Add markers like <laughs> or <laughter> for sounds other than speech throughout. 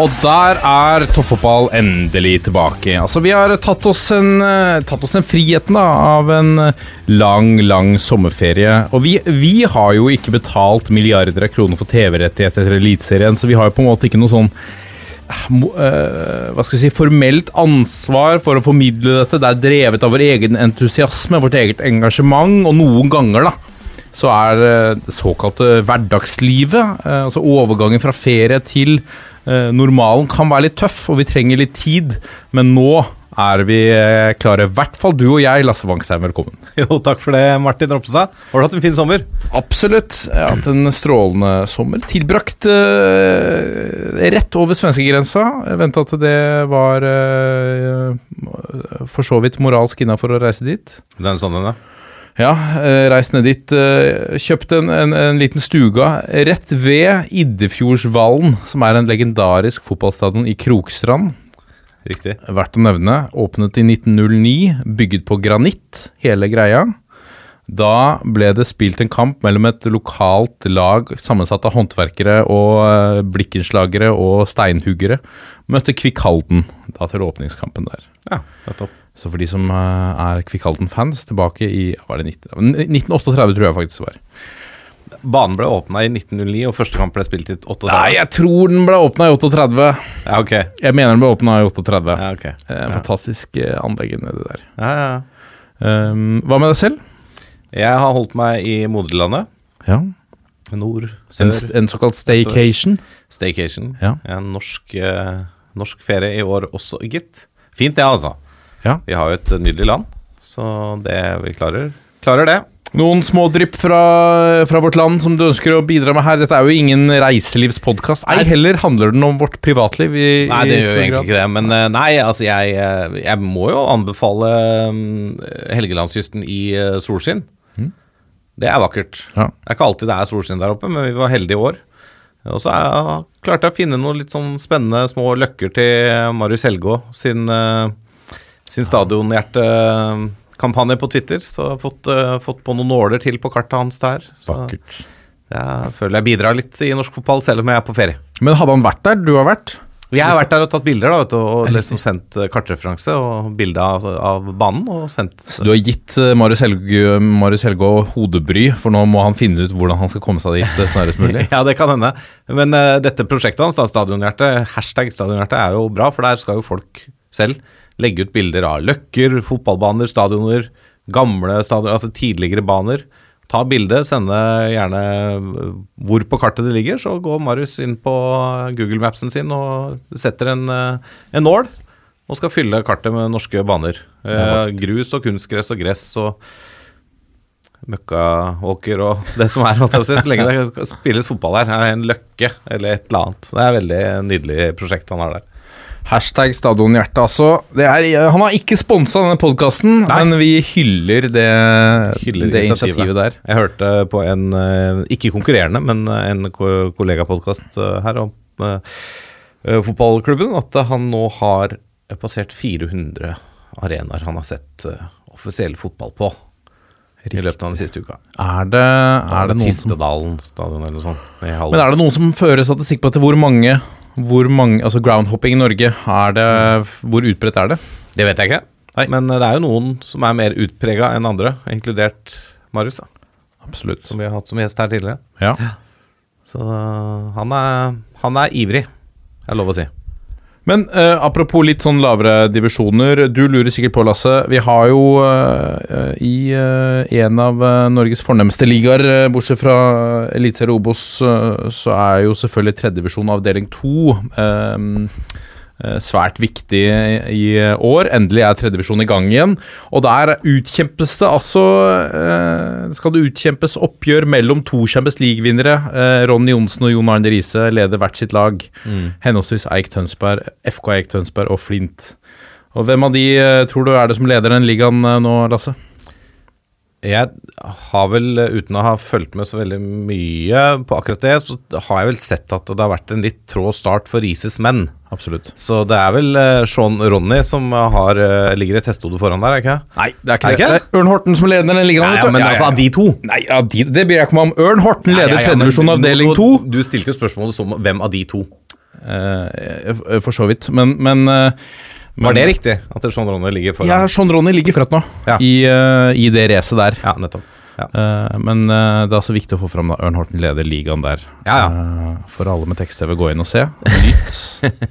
Og der er toppfotball endelig tilbake. Altså, vi har tatt oss, en, eh, tatt oss den friheten da, av en lang, lang sommerferie. Og vi, vi har jo ikke betalt milliarder av kroner for TV-rettigheter til Eliteserien, så vi har jo på en måte ikke noe sånn eh, eh, hva skal jeg si, formelt ansvar for å formidle dette. Det er drevet av vår egen entusiasme, vårt eget engasjement, og noen ganger, da, så er det såkalte hverdagslivet, altså overgangen fra ferie til normalen, kan være litt tøff, og vi trenger litt tid. Men nå er vi eh, klare. I hvert fall du og jeg, Lasse Wangstein, velkommen. <laughs> Jo, takk for det, Martin Ropstad. Har du hatt en fin sommer? Absolutt. Jeg har hatt en strålende sommer. Tilbrakt eh, rett over svenskegrensa. Venta at det var eh, for så vidt moralsk innafor å reise dit. Det er en sånn en, ja. Ja, eh, reist ned dit. eh, Kjøpt en, en, en liten stuga rett ved Iddefjordsvallen, som er en legendarisk fotballstadion i Krokstrand. Riktig. Verdt å nevne. Åpnet i 1909, bygget på granitt, hele greia. Da ble det spilt en kamp mellom et lokalt lag sammensatt av håndverkere og eh, blikkenslagere og steinhuggere. Møtte Kvikk Halden da til åpningskampen der. Ja, nettopp. Så for de som eh, er Kvikk Halden-fans, tilbake i var det 19, 1938, tror jeg faktisk det var. Banen ble åpna i 1909, og første kamp ble spilt i 38. Nei, jeg tror den ble åpna i 38. Ja, ok. Jeg mener den ble åpna i 38. Ja, ok. Eh, Ja. Fantastisk eh, anlegg nedi der. Ja, ja. Um, hva med deg selv? Jeg har holdt meg i moderlandet. Ja. Nord, En, sør, en såkalt staycation. staycation. Ja. En norsk, norsk ferie i år også, gitt. Fint det, altså. Ja. Vi har jo et nydelig land, så det vi klarer, klarer det. Noen små drypp fra, fra vårt land som du ønsker å bidra med her. Dette er jo ingen reiselivspodkast. Ei heller handler den om vårt privatliv. I, Nei, det gjør stor egentlig ikke det. Men eh, nei, altså jeg, eh, jeg må jo anbefale mm, Helgelandskysten i solskinn. Mm. Det er vakkert. Ja. Det er ikke alltid det er solskinn der oppe, men vi var heldige i år. Og så klarte jeg å finne noen litt sånn spennende små løkker til Marius Helgå sin, eh, sin stadionhjertekampanje på Twitter. Så fått, eh, fått på noen nåler til på kartet hans der. Vakkert. jeg føler jeg bidrar litt i norsk fotball, selv om jeg er på ferie. Men hadde han vært der? Du har vært? Jeg har vært der og tatt bilder da, vet du, og liksom sendt eh, kartreferanse og bilde av, av banen. og sendt... Så du har gitt eh, Marius Helgå, Marius Helgå hodebry, for nå må han finne ut hvordan han skal komme seg dit snarest mulig. <laughs> Ja, det kan hende. Men uh, dette prosjektet hans, da, Stadionhjerte, hashtag Stadionhjerte, er jo bra, for der skal jo folk selv legge ut bilder av løkker, fotballbaner, stadioner, gamle stadioner, altså tidligere baner. Ta bilde, sende gjerne hvor på kartet det ligger, så går Marius inn på Google Mapsen sin og setter en, eh, en nål og skal fylle kartet med norske baner. Eh, grus og kunstgress og gress og møkkaåker og <laughs> det som er, så lenge det spilles fotball her, er en løkke eller et eller annet. Det er et veldig nydelig prosjekt han har der. Hashtag stadionhjerte, altså. Er, han har ikke sponsa denne podkasten, men vi hyller det, Hyller det initiativet. initiativet der. Jeg hørte på en, eh, ikke konkurrerende, men en ko- kollegapodkast eh, her om eh, eh, fotballklubben, at han nå har passert 400 arenaer han har sett eh, offisiell fotball på. I løpet av den siste uka. Er det, er det noen som stadion eller noe sånt. Men er det noen som fører statistikk på etter hvor mange hvor mange, altså groundhopping i Norge, er det, hvor utbredt er det? Det vet jeg ikke. Nei. Men eh, det er jo noen som er mer utprega enn andre, inkludert Marius, da, Absolutt. som vi har hatt som gjest her tidligere. Ja. Så eh, han er, han er ivrig, er lov å si. Men eh, apropos litt sånn lavere divisjoner. Du lurer sikkert på, Lasse. Vi har jo eh, i eh, en av eh, Norges fornemste ligaer, eh, bortsett fra Eliteserien Obos, eh, så er jo selvfølgelig tredjedivisjon avdeling to eh, svært viktig i år. Endelig er tredjevisjon i gang igjen. Og der utkjempes det altså eh, Skal det utkjempes oppgjør mellom to Champions League-vinnere. Eh, Ronny Johnsen og Jon Arne Riise leder hvert sitt lag. Henholdsvis Eik Tønsberg, FK Eik Tønsberg og Flint. Og Hvem av de eh, tror du er det som leder den ligaen eh, nå, Lasse? Jeg har vel, uten å ha fulgt med så veldig mye på akkurat det, så har jeg vel sett at det har vært en litt trå start for Rises menn. Absolutt. Så det er vel eh, Sean Ronny som har, eh, ligger et hestehode foran der, er det ikke? Nei, det er ikke Er det. det? Det er Ørn Horten som leder den. Ja, vet ja, du. men altså av de to Nei, ja, de, det bryr jeg ikke meg om. Ørn Horten leder Ja, ja, ja, tredjevisjon avdeling to. Du stilte jo spørsmålet som hvem av de to. Uh, for så vidt. Men, men, eh, Var det riktig at Sean Ronny ligger foran? Ja, Sean Ronny ligger foran nå, Ja. i, uh, i det racet der. Ja, nettopp. Ja. Uh, men uh, det er også viktig å få fram da Ørn Horten leder ligaen der. Ja, ja. For alle med tekst-TV, gå inn og se. Nyt.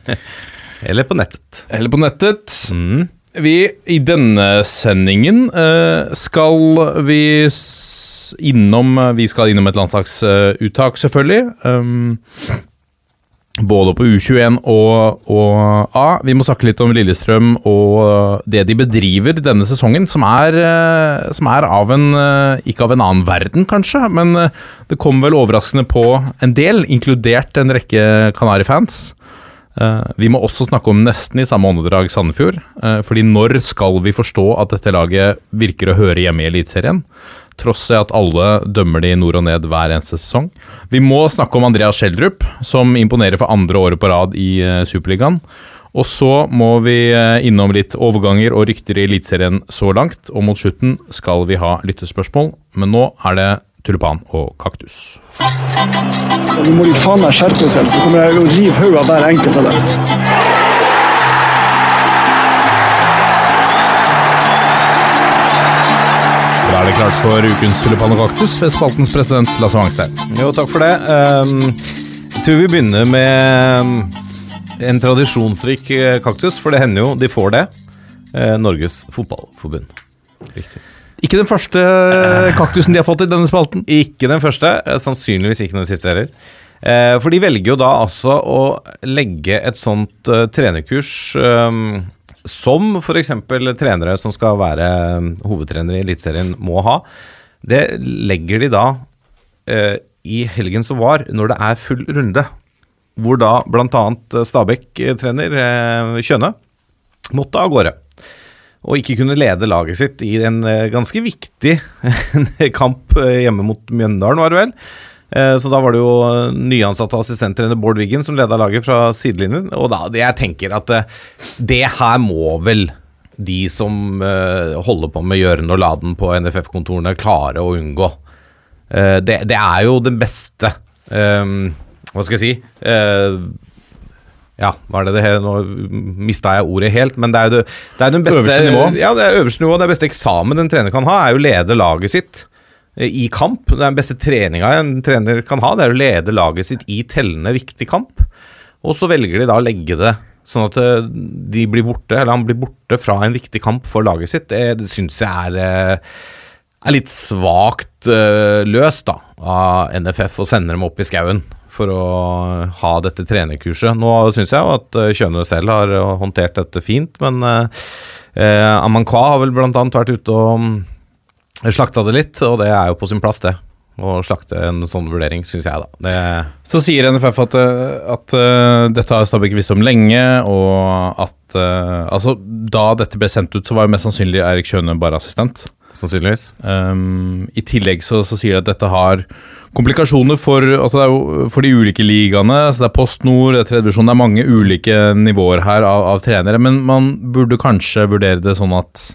<laughs> Eller på nettet. Eller på nettet. Mm. Vi, I denne sendingen skal vi innom Vi skal innom et landslagsuttak, selvfølgelig. Um, både på U21 og, og A. Vi må snakke litt om Lillestrøm og det de bedriver denne sesongen, som er, eh, som er av en eh, Ikke av en annen verden, kanskje, men eh, det kom vel overraskende på en del, inkludert en rekke Kanari-fans. Vi må også snakke om nesten i samme åndedrag Sandefjord. fordi når skal vi forstå at dette laget virker å høre hjemme i Eliteserien? Tross i at alle dømmer de nord og ned hver eneste sesong. Vi må snakke om Andreas Schjelderup, som imponerer for andre året på rad i uh, Superligaen. Og så må vi eh, innom litt overganger og rykter i Eliteserien så langt. Og mot slutten skal vi ha lyttespørsmål, men nå er det tulipan og kaktus. Nå må de faen meg skjerpe seg. Så kommer jeg å rive hodet av hver enkelt av dem. Er det klart for ukens tulipan og kaktus ved spaltens president Lasse Wangstein. Jo, takk for det. Um, jeg tror vi begynner med um, en tradisjonsrik eh, kaktus, for det hender jo de får det. Eh, Norges Fotballforbund. Ikke den første kaktusen de har fått i denne spalten. Ikke den første, eh, sannsynligvis ikke den siste heller. Eh, for de velger jo da altså å legge et sånt eh, trenerkurs um, som f.eks. trenere som skal være um, hovedtrenere i Eliteserien må ha. Det legger de da eh, i helgen som var, når det er full runde. Hvor da bl.a. Stabæk-trener eh, Kjøne måtte av gårde. Og ikke kunne lede laget sitt i en eh, ganske viktig <laughs> kamp eh, hjemme mot Mjøndalen, var det vel. Eh, Så da var det jo nyansatte assistenttrener Bård Wiggen som leda laget fra sidelinjen. Og da, jeg tenker at eh, det her må vel de som eh, holder på med gjøren og laden på NFF-kontorene, klare å unngå. Det, det er jo det beste eh, Hva skal jeg si? Ja, hva er det det he- Nå mista jeg ordet helt, men det er jo det, det er den beste Øverste nivå. Ja, det er øverste nivå. Det beste eksamen en trener kan ha, er jo å lede laget sitt i kamp. Det er den beste treninga en trener kan ha, det er å lede laget sitt i tellende viktig kamp. Og så velger de da å legge det sånn at eh, de blir borte, eller han blir borte fra en viktig kamp for laget sitt. Det, det syns jeg er, eh, er litt svakt eh, løst da, av NFF å sende dem opp i skauen for å ha dette trenerkurset. Nå syns jeg jo at Kjønø selv har eh, håndtert dette fint, men eh, Amankwa har vel annet vært ute og mm, slakta det litt, og det er jo på sin plass, det. Å slakte en sånn vurdering, syns jeg, da. Det, Så sier NFF at, eh, at uh, dette har Stabæk visst om lenge, og at uh, Altså, da dette ble sendt ut, så var jo mest sannsynlig Eirik Kjøne bare assistent. sannsynligvis. Um, I tillegg så, så sier de at dette har komplikasjoner for, altså for de ulike ligaene. Så det er Post Nord, det er tredje divisjon, det er mange ulike nivåer her av, av trenere. Men man burde kanskje vurdere det sånn at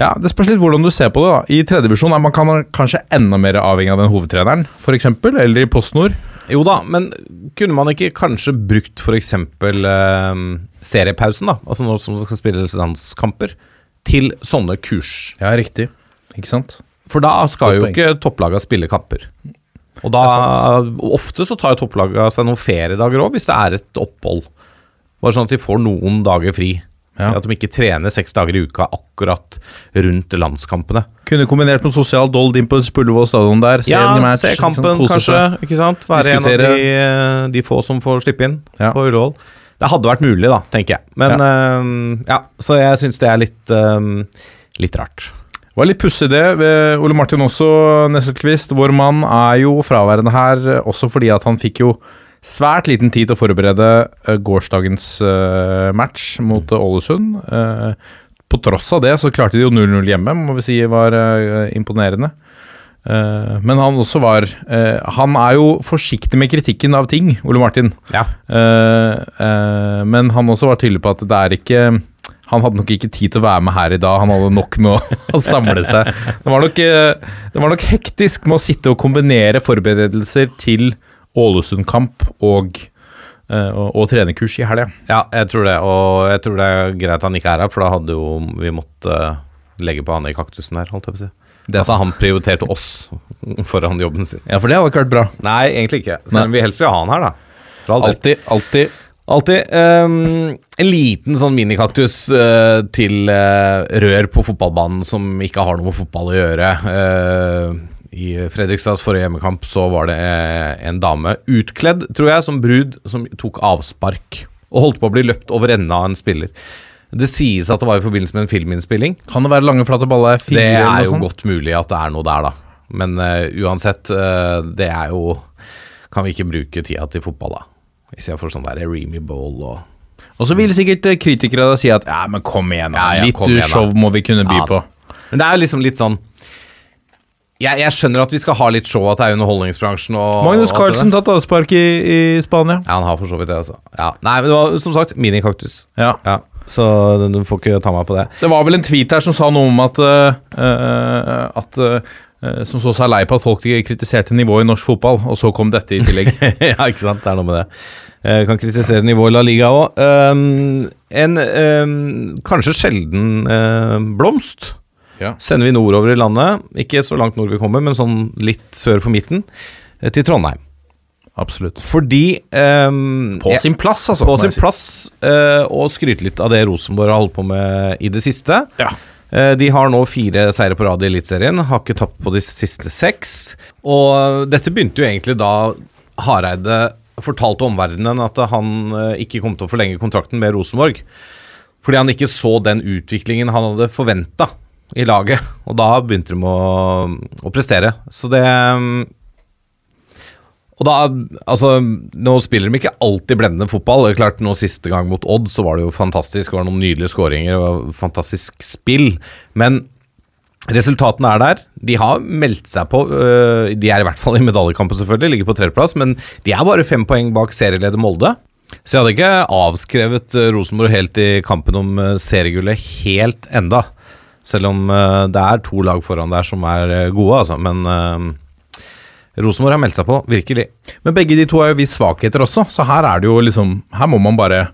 Ja, det spørs litt hvordan du ser på det. da. I tredje divisjon er man kan kanskje enda mer avhengig av den hovedtreneren, f.eks. Eller i PostNord. Jo da, men kunne man ikke kanskje brukt f.eks. Eh, seriepausen, da, altså når som skal spille landskamper, til sånne kurs? Ja, riktig. Ikke sant? For da skal jo ikke topplaga spille kamper. Og da, ofte så tar jo topplaga seg noen feriedager òg, hvis det er et opphold. Bare sånn at de får noen dager fri. Ja. At de ikke trener seks dager i uka akkurat rundt landskampene. Kunne kombinert med sosial dold inn på Ullevål stadion der. Se ja, match, se kampen kose kanskje. Ikke sant? Være en av de, de få som får slippe inn Ja. på Ullevål. Det hadde vært mulig, da, tenker jeg. Men ja, ja så jeg syns det er litt, eh, litt rart. Det var litt pussig det. Ole Martin også, Nesselquist, vår mann, er jo fraværende her eh, også fordi at han fikk jo svært liten tid til å forberede eh, gårsdagens eh, match mot eh, Ålesund. På tross av det så klarte de jo 0-0 hjemme, må vi si var imponerende. Uh, men han også var uh, Han er jo forsiktig med kritikken av ting, Ole Martin. Ja. Uh, men han også var tydelig på at det er ikke Han hadde nok ikke tid til å være med her i dag. Han hadde nok med å, <laughs> samle seg. Det var, nok, det var nok hektisk med å sitte og kombinere forberedelser til Ålesund-kamp og, eh, og, og trenerkurs i helga. Ja, jeg tror det. Og jeg tror det er greit han ikke er her, for da hadde jo vi måttet eh, legge på han i kaktusen her, holdt jeg på å si. Det altså, han prioriterte oss <laughs> foran jobben sin. Ja, for det hadde ikke vært bra. Nei, egentlig ikke. Selv om vi helst vil ha han her, da. Alltid, alltid. Alltid. ehm, en liten sånn minikaktus uh, til uh, rør på fotballbanen som ikke har noe med fotball å gjøre. Eh, I Fredrikstads forrige hjemmekamp så var det eh, en dame utkledd, tror jeg, som brud, som tok avspark. Og holdt på å bli løpt over ende av en spiller. Det sies at det var i forbindelse med en filminnspilling. Kan det være lange, flate baller? Fire, Det er jo godt mulig at det er noe der, da. Men uh, uansett, uh, det er jo Kan vi ikke bruke tida til fotball, da? Hvis jeg får sånn der Reamy Bowl og Og så vil sikkert kritikere da si at ja, men kom igjen. Ja, ja, litt kom igjen, show må vi kunne by på. Men det er liksom litt sånn jeg, jeg skjønner at vi skal ha litt show, at det er underholdningsbransjen og Magnus Carlsen tatt avspark i, i Spania. Ja, han har for så vidt det, altså. Ja. Nei, men det var som sagt minikaktus. Ja. Ja. Så du får ikke ta meg på det. Det var vel en tweet her som sa noe om at, eh, at uh, Som så seg lei på at folk kritiserte nivået i norsk fotball, og så kom dette i tillegg. <laughs> ja, ikke sant. Det er noe med det. Jeg kan kritisere nivået i La Liga òg. en um, kanskje sjelden uh, blomst Ja. sender vi nordover i landet. Ikke så langt nord vi kommer, men sånn litt sør for midten. eh, Til Trondheim. Absolutt. Fordi um, På sin plass, altså. på sin si. plass uh, og skryte litt av det Rosenborg har holdt på med i det siste. Ja. Uh, de har nå fire seire på rad i Eliteserien, har ikke tapt på de siste seks. Og dette begynte jo egentlig da Hareide fortalte omverdenen at han uh, ikke kom til å forlenge kontrakten med Rosenborg. Fordi han ikke så den utviklingen han hadde forventa i laget. Og da begynte de å, å prestere. Så det og da, altså, Nå spiller de ikke alltid blendende fotball. Det er klart nå Siste gang mot Odd så var det jo fantastisk. Det var noen nydelige skåringer og fantastisk spill. Men resultatene er der. De har meldt seg på. øh, de er i hvert fall i medaljekampen, selvfølgelig. Ligger på tredjeplass. Men de er bare fem poeng bak serieleder Molde. Så jeg hadde ikke avskrevet øh, Rosenborg helt i kampen om øh, seriegullet helt enda. Selv om øh, det er to lag foran der som er øh, gode, altså. Men øh, Rosenborg har meldt seg på, virkelig. Men begge de to har jo vist svakheter også, så her er det jo liksom Her må man bare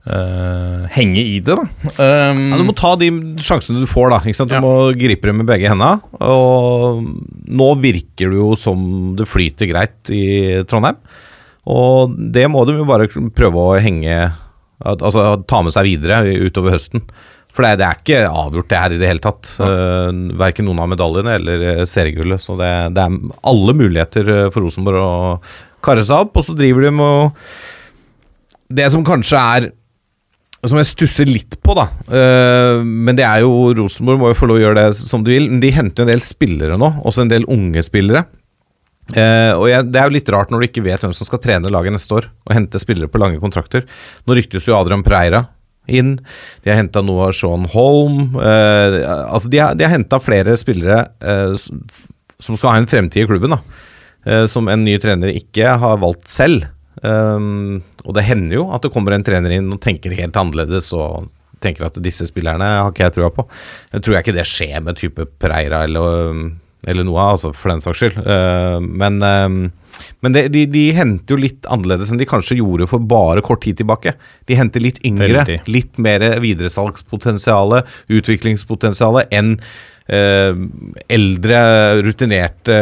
Uh, henge i det, da. Um, Ja, du må ta de sjansene du får, da. Du Ja. må gripe dem med begge hendene. Og nå virker det jo som det flyter greit i Trondheim. Og det må de jo bare prøve å henge Altså ta med seg videre utover høsten. For det, det er ikke avgjort det her i det hele tatt. Uh, verken noen av medaljene eller eh, seriegullet. Så det, det er alle muligheter eh, for Rosenborg å karre seg opp. Og så driver de med Det som kanskje er som jeg stusser litt på, da. Eh, men det er jo Rosenborg må jo få lov å gjøre det som de vil. Men de henter jo en del spillere nå, også en del unge spillere. Uh, og jeg, Det er jo litt rart når du ikke vet hvem som skal trene laget neste år, og hente spillere på lange kontrakter. Nå ryktes jo Adrian Preira inn. De har henta av Sean Holm. Eh, altså de har, de har henta flere spillere eh, som skal ha en fremtid i klubben, da. Eh, som en ny trener ikke har valgt selv. Um, og det hender jo at det kommer en trener inn og tenker helt annerledes og tenker at disse spillerne har ikke jeg trua på. Jeg tror jeg ikke det skjer med type Pereira eller, eller noe, altså for den saks skyld. Uh, men um, men det, de, de henter jo litt annerledes enn de kanskje gjorde for bare kort tid tilbake. De henter litt yngre, Veldig. litt mer videresalgspotensial, utviklingspotensial enn eh, eldre, rutinerte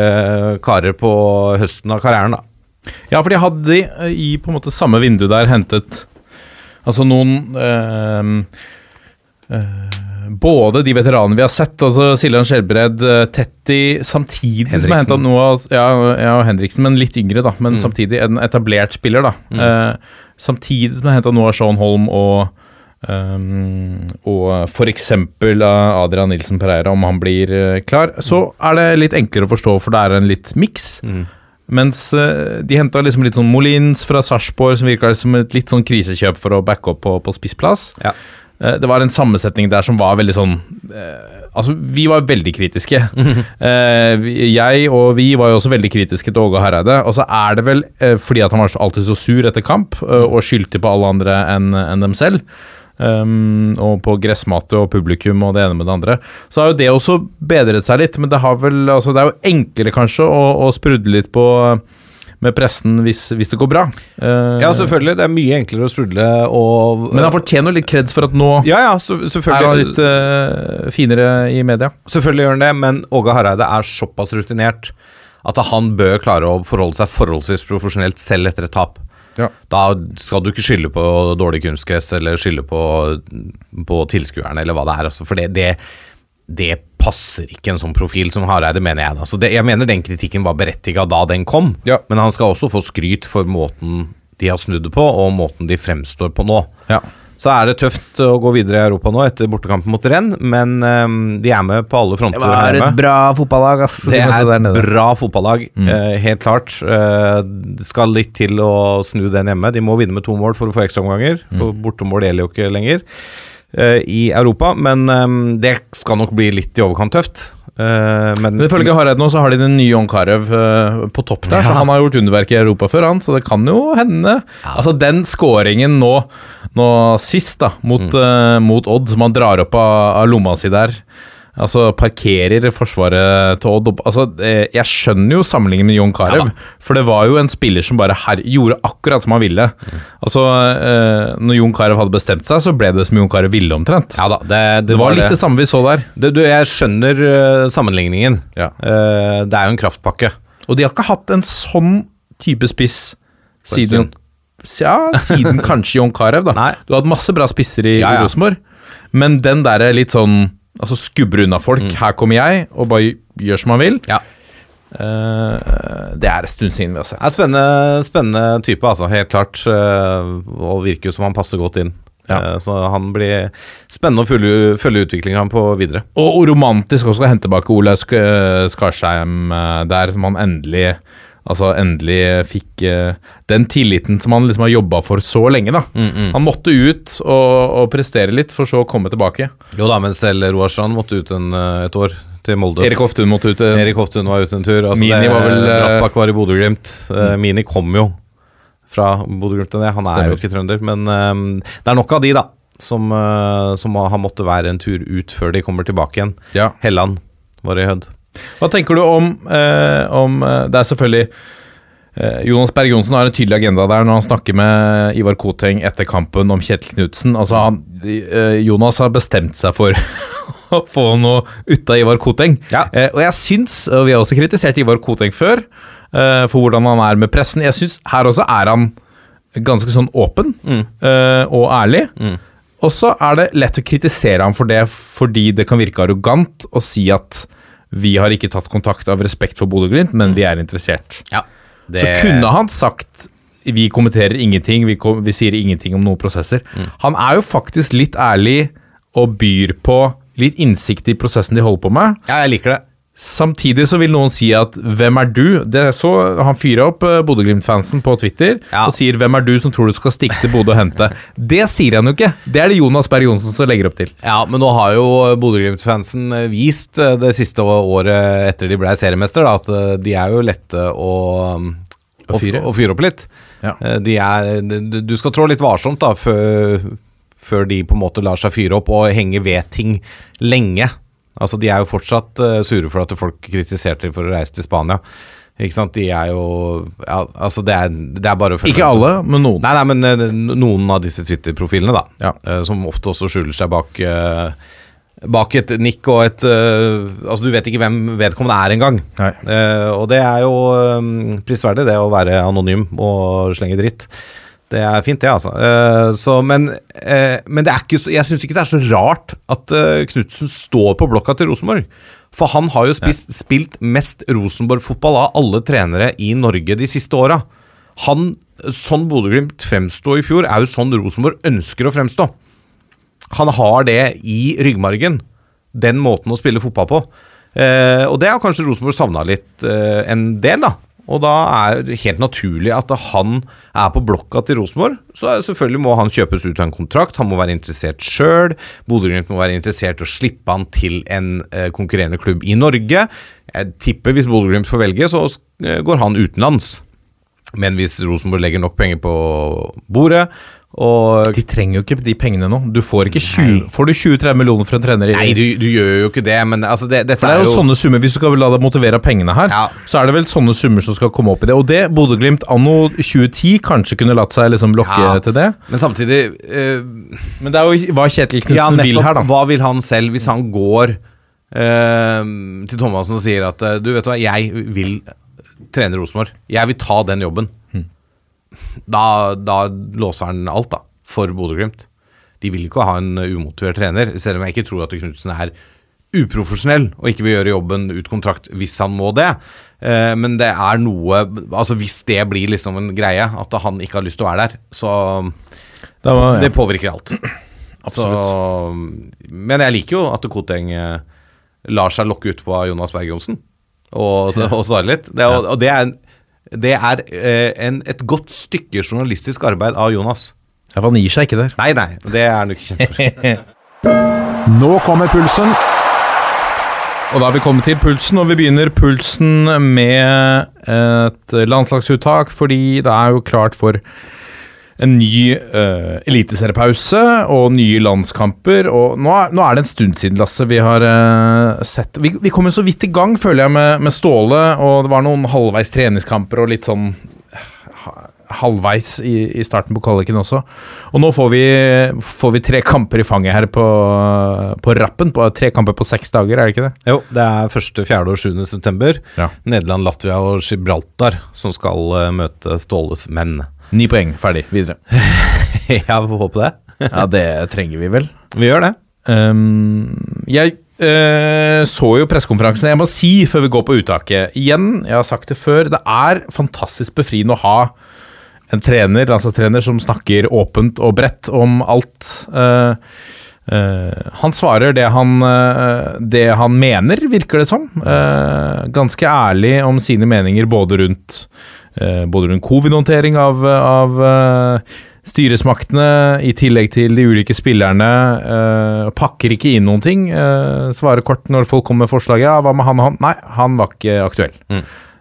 karer på høsten av karrieren. da. Ja, for de hadde eh, i på en måte samme vindu der hentet Altså noen eh, eh, Både de veteranene vi har sett, altså Siljan Skjelbred, eh, Tetti Samtidig som har Henriksen. henta noe av ja, ja, Henriksen, men litt yngre, da. Men samtidig en etablert spiller, da. Eh, samtidig som jeg henta av Sean Holm og um, og f.eks. Adrian Nilsen Pereira, om han blir eh, klar, så er det litt enklere å forstå, for det er en litt miks. Mens eh, de henta liksom litt sånn Molins fra Sarpsborg, som virka som et litt sånn krisekjøp for å backe opp på, på spissplass. Ja. Eh, Det var en sammensetning der som var veldig sånn eh, Altså, vi var veldig kritiske. <laughs> Eh, jeg og vi var jo også veldig kritiske til Åge Hareide. Og så er det vel eh, fordi at han var alltid så sur etter kamp, eh, og skyldte på alle andre enn en dem selv. Um, og på gressmatte og publikum og det ene med det andre. Så har jo det også bedret seg litt, men det har vel altså Det er jo enklere kanskje å, å sprudle litt på med pressen hvis, hvis det går bra. Uh, ja, selvfølgelig. Det er mye enklere å sprudle og Men han fortjener litt kreds for at nå Ja, ja, så, er han litt uh, finere i media. Selvfølgelig gjør han det, men Åge Hareide er såpass rutinert at han bør klare å forholde seg forholdsvis profesjonelt selv etter et tap. Ja. Da skal du ikke skylde på dårlig kunstgress eller skylde på, på tilskuerne eller hva det er. Altså, for det, det, det passer ikke en sånn profil som Hareide, mener jeg. Da. Så det, jeg mener den kritikken var berettiga da den kom, Ja. men han skal også få skryt for måten de har snudd det på, og måten de fremstår på nå. Ja. Så er det tøft å gå videre i Europa nå etter bortekampen mot Renn, men um, de er med på alle fronter. er et bra fotballag, ass. Det er et bra fotballag, eh, helt klart. Eh, det skal litt til å snu den hjemme. De må vinne med to mål for å få ekstraomganger. For bortemål gjelder jo ikke lenger i Europa, men eh, det skal nok bli litt i overkant tøft. Eh, men Men ifølge Hareid nå så har de den nye Onkarev eh, på topp der, så han har gjort underverk i Europa før, han, så det kan jo hende. Altså den scoringen nå, nå sist, da, mot, eh, mot Odd, som han drar opp av, av lomma si der. Altså parkerer forsvaret til Odd Altså, jeg skjønner jo sammenligningen med Jon Carew, for det var jo en spiller som bare her, gjorde akkurat som han ville. Altså, eh, når Jon Carew hadde bestemt seg, så ble det som Jon Carew ville, omtrent. ja da, det, det, det var litt det samme vi så der. Det, du, jeg skjønner uh, sammenligningen. Ja. Uh, det er jo en kraftpakke. Og de har ikke hatt en sånn type spiss siden Ja, siden <laughs> kanskje Jon Carew, da. Nei. Du har hatt masse bra spisser i, Ja, ja. Rosenborg, men den derre litt sånn Altså skubber unna folk. Her kommer jeg, og bare gjør som han vil. Ja. Uh, det er en stund siden vi har sett. Det er spennende, spennende type, altså, helt klart. Uh, og virker jo som han passer godt inn. Ja. Uh, så han blir spennende å følge, følge utviklinga på videre. Og, og romantisk også å hente tilbake Olaug Skarsheim der, som han endelig Altså endelig fikk eh, den tilliten som han liksom har jobba for så lenge. da Han måtte ut og, og prestere litt, for så å komme tilbake. Jo da, men selv Roar Strand måtte ut en, eh, et år til Molde. Erik Hoftun måtte ut. En, Erik Hoftun var ute en tur. Altså Mini det, var vel, Rappak var i Bodø-Glimt. Mm. Mini kom jo fra Bodø-Glimt. Han er Stemmer. jo ikke trønder, men um, det er nok av de, da. Som, uh, som har måttet være en tur ut før de kommer tilbake igjen. Ja. Helland var i Hødd. Hva tenker du om, eh, om eh, Det er selvfølgelig eh, Jonas Berg Johnsen har en tydelig agenda der når han snakker med Ivar Koteng etter kampen om Kjetil Knutsen. Altså han, eh, Jonas har bestemt seg for <laughs> å få noe ut av Ivar Koteng. Ja. Eh, og jeg syns, og vi har også kritisert Ivar Koteng før, eh, for hvordan han er med pressen. Jeg syns her også er han ganske sånn åpen eh, og ærlig. Og så er det lett å kritisere ham for det fordi det kan virke arrogant å si at vi har ikke tatt kontakt av respekt for Bodø-Glimt, men vi er interessert. Ja. Det, Så kunne han sagt vi kommenterer ingenting, vi, kom, vi sier ingenting om noen prosesser. Han er jo faktisk litt ærlig og byr på litt innsikt i prosessen de holder på med. Ja, jeg liker det. Samtidig så vil noen si at 'hvem er du?' Det så Han fyrer opp eh, Bodø-Glimt-fansen på Twitter Ja. og sier 'hvem er du som tror du skal stikke til Bodø og hente'? <laughs> Det sier han jo ikke. Det er det Jonas Berg Johnsen som legger opp til. Ja, men nå har jo Bodø-Glimt-fansen eh, vist eh, det siste året etter de ble seriemester, da, at de er jo lette å, um, å, fyre. å fyre opp litt. Ja. De er, du- du skal trå litt varsomt da, før, før de på en måte lar seg fyre opp og henge ved ting lenge. Altså, De er jo fortsatt eh, sure for at folk kritiserte dem for å reise til Spania. Ikke sant? De er jo ja, Altså, det er, det er bare å følge Ikke alle, men noen. Nei, nei, men eh, noen av disse Twitter-profilene, da. Ja. eh, som ofte også skjuler seg bak Bak et nikk og et Altså, du vet ikke hvem vedkommende er engang. Uh, og det er jo prisverdig, det å være anonym og slenge dritt. Det er fint, det, altså. Uh, så, men, uh, men det er ikke så, jeg syns ikke det er så rart at uh, Knutsen står på blokka til Rosenborg. For han har jo spist, spilt mest Rosenborg-fotball av alle trenere i Norge de siste åra. Han sånn Bodø-Glimt fremsto i fjor, er jo sånn Rosenborg ønsker å fremstå. Han har det i ryggmargen, den måten å spille fotball på. Uh, og det har kanskje Rosenborg savna litt uh, en del, da. Og da er det helt naturlig at han er på blokka til Rosenborg. Så selvfølgelig må han kjøpes ut av en kontrakt, han må være interessert sjøl. Bodø-Glimt må være interessert i å slippe han til en eh, konkurrerende klubb i Norge. Jeg tipper hvis Bodø-Glimt får velge, så eh, går han utenlands. Men hvis Rosenborg legger nok penger på bordet og De trenger jo ikke de pengene nå. Du får ikke 20, Får du 20-30 millioner for en trener? i Nei, du, du gjør jo ikke det, men altså det, For det er jo sånne summer, Hvis du skal la deg motivere av pengene her, Ja. så er det vel sånne summer som skal komme opp i det. Og det Bodø-Glimt anno 2010 kanskje kunne latt seg liksom lokke Ja. til det. Men samtidig eh, Men det er jo hva Kjetil Knutsen Ja, vil her, da. Hva vil han selv hvis han går eh, til Thomassen og sier at eh, du vet hva, jeg vil trene Rosenborg. Jeg vil ta den jobben. Da, da låser han alt, da, for Bodø-Glimt. De vil ikke ha en umotivert trener, selv om jeg ikke tror at Knutsen er uprofesjonell og ikke vil gjøre jobben ut kontrakt hvis han må det. Eh, men det er noe Altså Hvis det blir liksom en greie, at han ikke har lyst til å være der, så Det var, det påvirker alt. Absolutt. Så, men jeg liker jo at Koteng eh, lar seg lokke ut på av Jonas Berg Johnsen og, og svare litt. Det, og, og det er, det er eh, en, et godt stykke journalistisk arbeid av Jonas. ja, han gir seg ikke der. Nei, nei, det er han jo ikke kjent for. <laughs> Nå kommer pulsen. Og da har vi kommet til pulsen, og vi begynner pulsen med et landslagsuttak, fordi det er jo klart for en ny uh, eliteseriepause og nye landskamper. Og nå er, nå er det en stund siden, Lasse, vi har uh, sett Vi, vi kom jo så vidt i gang, føler jeg, med, med Ståle, og det var noen halvveis treningskamper og litt sånn ha- halvveis i, i starten på kvaliken også. Og nå får vi, får vi tre kamper i fanget her på, på rappen. På, tre kamper på seks dager, er det ikke det? Jo, det er 1., 4. og 7. september. Ja. Nederland, Latvia og Gibraltar som skal møte Ståles menn. Ni poeng, ferdig, videre. <laughs> ja, vi får håpe det. <laughs> Ja, det trenger vi vel. Vi gjør det. Um, jeg uh, så jo pressekonferansen. Jeg må si før vi går på uttaket igjen, jeg har sagt det før, det er fantastisk befriende å ha en trener, landslagstrener som snakker åpent og bredt om alt. Uh, uh, han svarer det han, det han mener, virker det som. Ganske ærlig om sine meninger både rundt, både rundt covid-håndtering av, av eh, styresmaktene, i tillegg til de ulike spillerne. eh, pakker ikke inn noen ting. eh, svarer kort når folk kommer med forslag. Ja, hva med han og han? Nei, han var ikke aktuell.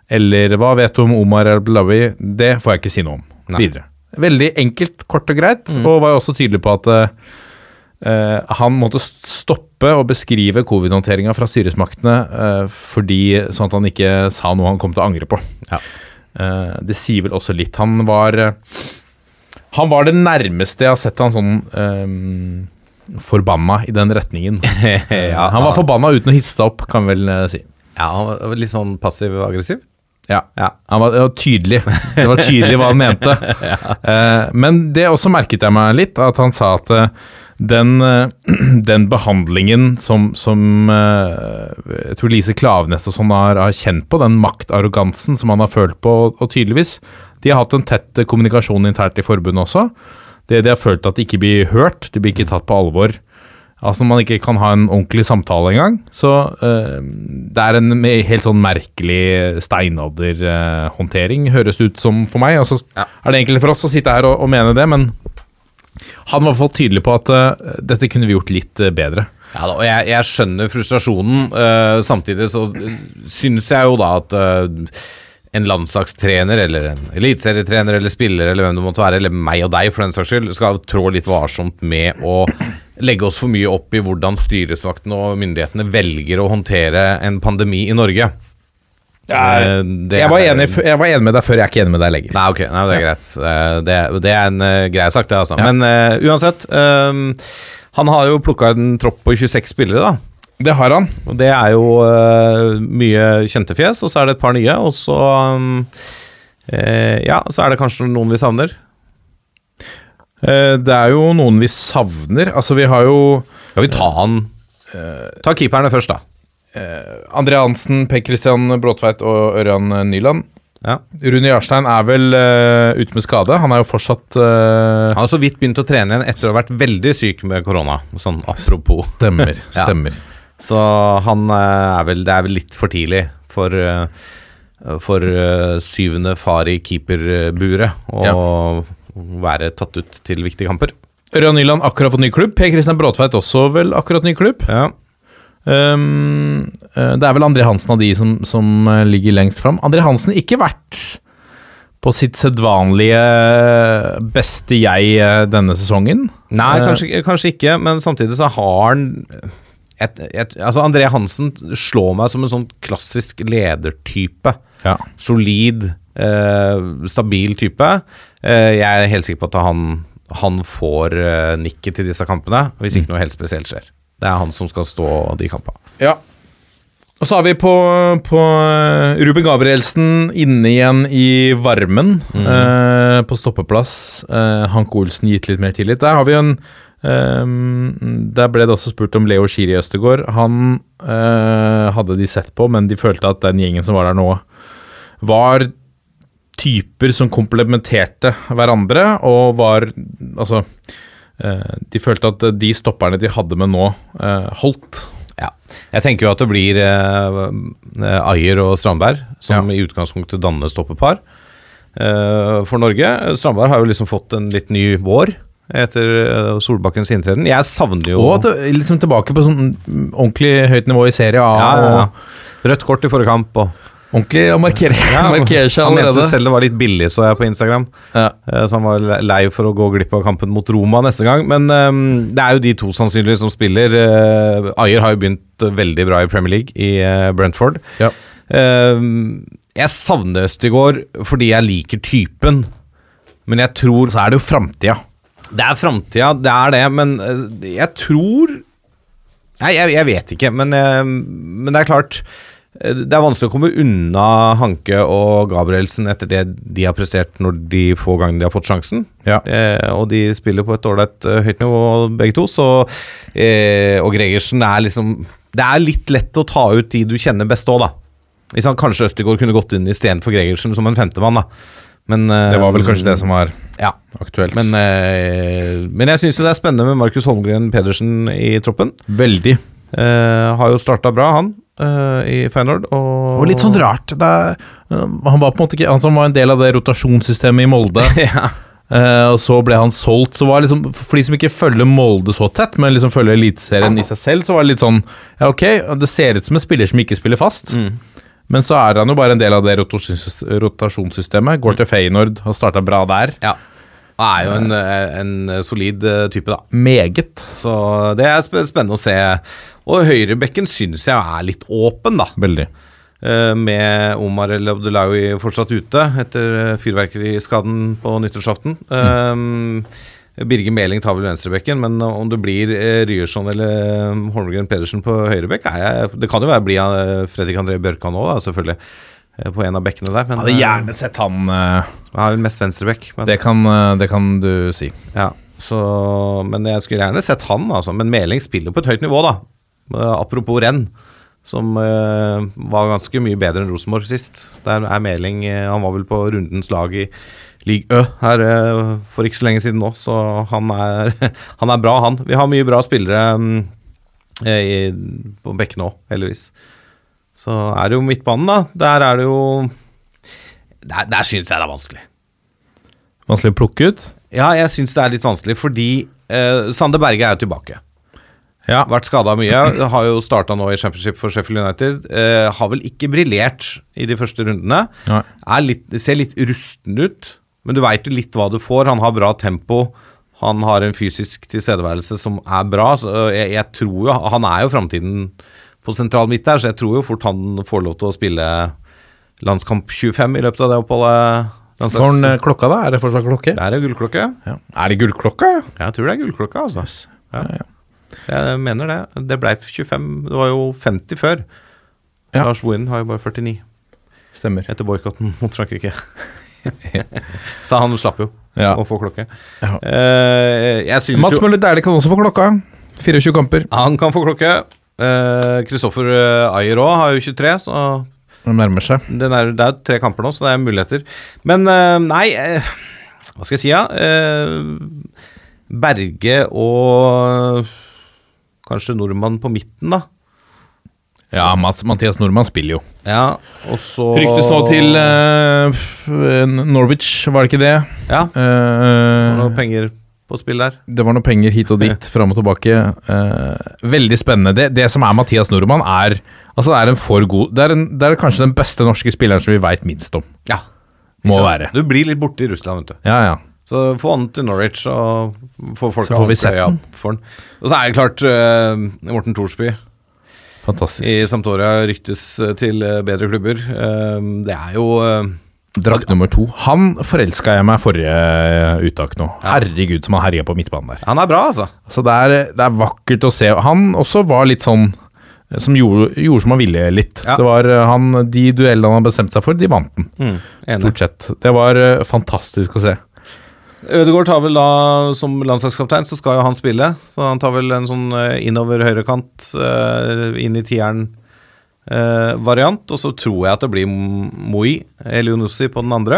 Eller hva vet du om Omar El-Blawi? Det får jeg ikke si noe om. Nei. Videre. Veldig enkelt, kort og greit, og var jo også tydelig på at eh, eh, han måtte stoppe å beskrive covid-håndteringa fra styresmaktene eh, fordi, sånn at han ikke sa noe han kom til å angre på. Ja. Eh, det sier vel også litt. Han var eh, Han var det nærmeste jeg har sett han sånn um, forbanna i den retningen. <laughs> ja, han var forbanna uten å hisse seg opp, kan vi vel si. Ja, han var litt sånn passiv-aggressiv. Ja. Ja. Han var, var tydelig. Det var tydelig hva han mente. <laughs> Eh, men det også merket jeg meg litt, at han sa at eh, den, eh, <clears throat> den behandlingen som, som eh, jeg tror Lise Klaveness og sånn har, har kjent på, den maktarrogansen som han har følt på, og tydeligvis De har hatt en tett kommunikasjon internt i forbundet også. Det de har følt at de ikke blir hørt, de blir ikke tatt på alvor. Altså man ikke kan ha en ordentlig samtale engang. Så uh, det er en helt sånn merkelig steinalderhåndtering, høres det ut som for meg. Og så Ja. er det enkelt for oss å sitte her og, og mene det, men han var i hvert fall tydelig på at uh, dette kunne vi gjort litt uh, bedre. Ja da, og jeg, jeg skjønner frustrasjonen. Uh, samtidig så uh, syns jeg jo da at en landslagstrener eller en eliteserietrener eller spiller eller hvem det måtte være, eller meg og deg for den saks skyld, skal trå litt varsomt med å legge oss for mye opp i hvordan styresmaktene og myndighetene velger å håndtere en pandemi i Norge. Eh, det Jeg var, enig, jeg var enig med deg før, jeg er ikke enig med deg lenger. Nei, ok, nei, det er greit. Eh, Det, det er en uh, grei sak, det, altså. Men uh, uansett. Um, han har jo plukka en tropp på 26 spillere, da. Det har han. Og det er jo uh, mye kjente fjes, og så er det et par nye, og så um, eh, Ja, så er det kanskje noen vi savner. Eh, Det er jo noen vi savner. Altså, vi har jo Skal vi ta han Ta keeperne først, da. André Hansen, Per Christian Bråtveit og Ørjan Nyland. Ja. Rune Jarstein er vel uh, ute med skade. Han er jo fortsatt uh, Han har så vidt begynt å trene igjen etter å ha vært veldig syk med korona. Sånn apropos. Stemmer. <laughs> Ja. stemmer. Så han uh, er vel Det er vel litt for tidlig for eh, For eh, syvende far i keeperburet å være tatt ut til viktige kamper. Ørjan Nyland akkurat fått ny klubb. Per Kristian Bråtveit også vel akkurat ny klubb. Ja. Um, eh, det er vel André Hansen av de som, som eh, ligger lengst fram. André Hansen ikke vært på sitt sedvanlige beste jeg eh, denne sesongen. Nei, Eh. kanskje, kanskje ikke, men samtidig så har han et, et, Altså, André Hansen slår meg som en sånn klassisk ledertype. Ja. Solid, eh, stabil type. Eh, jeg er helt sikker på at han, han får eh, nikket til disse kampene, hvis ikke noe helt spesielt skjer. Det er han som skal stå de kampene. Ja. Og så har vi på, på eh, Ruben Gabrielsen inne igjen i varmen eh, på stoppeplass. Eh, Hanke Olsen gitt litt mer tillit. Der har vi en Um, Der ble det også spurt om Leo Schiri Østegård. Han uh, hadde de sett på, men de følte at den gjengen som var der nå, var typer som komplementerte hverandre, og var Altså De følte at de stopperne de hadde med nå, eh, holdt. Ja. Jeg tenker jo at det blir eh, eh, Ayer og Strandberg som i utgangspunktet danner stoppepar eh, for Norge. Strandberg har jo liksom fått en litt ny vår etter eh, Solbakkens inntreden. Jeg savner jo Og at liksom tilbake på sånn ordentlig høyt nivå i Serie A. ja, ja, ja. Rødt kort i forrige kamp. Og ordentlig å markere, ja, <laughs> markere seg han mente selv det var litt billig, så jeg på Instagram. Ja. Eh, Så han var lei for å gå glipp av kampen mot Roma neste gang. Men um, det er jo de to sannsynligvis som spiller. Uh, Ayer har jo begynt veldig bra i Premier League, i uh, Brentford. Ja. Uh, jeg savner Østigård fordi jeg liker typen, men jeg tror Så er det jo framtida. Det er framtida, det er det, men jeg tror Nei, jeg, jeg vet ikke, men, eh, men det er klart det er vanskelig å komme unna Hanke og Gabrielsen etter det de har prestert når de få gangene de har fått sjansen. Ja. Eh, og de spiller på et ålreit eh, høyt nivå, begge to. Så, eh, og Gregersen er liksom Det er litt lett å ta ut de du kjenner best òg, da. Kanskje Østegård kunne gått inn istedenfor Gregersen som en femtemann, da. Men, eh, Det var vel kanskje det som var ja. aktuelt. Men, eh, men jeg syns det er spennende med Markus Holmgren Pedersen i troppen. Veldig. Eh, har jo starta bra, han, eh, i Feyenoord. Og, Og litt sånn rart. Er, øh, han var på en måte ikke Han som var en del av det rotasjonssystemet i Molde. <laughs> ja. Uh, og så ble han solgt. Så var liksom, For de som ikke følger Molde så tett, men liksom følger Eliteserien i seg selv, så var det litt sånn Ja, ok, det ser ut som en spiller som ikke spiller fast. Men så er han jo bare en del av det rotasjonssystemet. Går til Feyenoord, har starta bra der. ja. Han er jo en, eh, en solid eh, type, da. Meget. Så det er spennende å se. Og høyrebekken syns jeg er litt åpen, da. Veldig. Eh, Med Omar El Abdelawi fortsatt ute etter fyrverkeriskaden på nyttårsaften. Eh, Birger Meling tar vel venstrebekken, men om det blir eh, Ryerson eller Holmgren Pedersen på høyrebekk Det kan jo være bli Fredrik André Bjørkan òg, selvfølgelig. På en av bekkene der. Men Hadde gjerne sett han han har vel mest venstrebekk. Det, det kan du si. ja, så, men jeg skulle gjerne sett han, altså. Men Meling spiller på et høyt nivå, da. Eh, Apropos renn, som eh, var ganske mye bedre enn Rosenborg sist. Der er Meling eh, Han var vel på rundens lag i League Ø her for ikke så lenge siden nå, så han er, <laughs> han er bra, han. Vi har mye bra spillere mm, i, på bekkene òg, heldigvis. Så er det jo midtbanen, da. Der er det jo Der, der syns jeg det er vanskelig. Vanskelig å plukke ut. Ja, jeg syns det er litt vanskelig, fordi eh, Sander Berge er jo tilbake. Ja. Vært skada mye. Har jo starta nå i championship for Sheffield United. Eh, har vel ikke briljert i de første rundene. Litt, ser litt rusten ut, men du veit jo litt hva du får. Han har bra tempo. Han har en fysisk tilstedeværelse som er bra. Så jeg, jeg tror jo Han er jo framtiden på sentral midt der, så jeg tror jo fort han får lov til å spille landskamp 25 i løpet av det oppholdet. Får han eh, klokka, da? Er det fortsatt klokke? Det er gullklokke. Ja. Er det gullklokka? ja? Jeg tror det er gullklokka, altså. Ja. Ja, ja. Jeg mener det. Det ble 25 Det var jo 50 før. Ja. Lars Bohinen har jo bare 49 Stemmer. etter boikotten mot Frankrike. <laughs> Så han slapp jo Ja. å få klokke. Ja. Uh, Mats Møller Dæhlie kan også få klokka. 24 kamper. Han kan få klokke. Kristoffer uh, Ayer òg har jo 23, så De nærmer seg. Er, det er jo tre kamper nå, så det er muligheter. Men uh, nei, uh, hva skal jeg si, ja? Eh, Berge og kanskje nordmann på midten, da. Ja, Mats, Mathias Nordmann spiller jo. Ja, og så Ryktes nå til uh, Norwich, var det ikke det? Ja, Eh, noe penger på spill der. det var noe penger hit og dit, <laughs> fram og tilbake. Uh, veldig spennende. Det, det som er Mathias Nordmann, er Altså det er en for god Det er, en, det er kanskje den beste norske spilleren som vi veit minst om. Ja. Må være. Du blir litt borte i Russland, vet du. Ja, ja. Så få han til Norwich og få folk Så får vi sett den. for. Og så er det klart uh, Morten Thorsby Fantastisk. i Sampdoria ryktes eh, til eh, bedre klubber. Uh, det er jo uh, Drakt nummer to. Han forelska jeg meg forrige uttak nå. Herregud, som han herja på midtbanen der. Han er bra, altså. Så det er, det er vakkert å se. Han også var litt sånn som gjorde, gjorde som han ville litt. Ja. Det var han, De duellene han bestemte seg for, de vant den. Mm. Stort sett. Det var fantastisk å se. Ødegaard tar vel da, som landslagskaptein, så skal jo han spille. Så han tar vel en sånn eh, innover høyrekant, eh, inn i tieren-variant. og så tror jeg at det blir Moi Elionussi på den andre.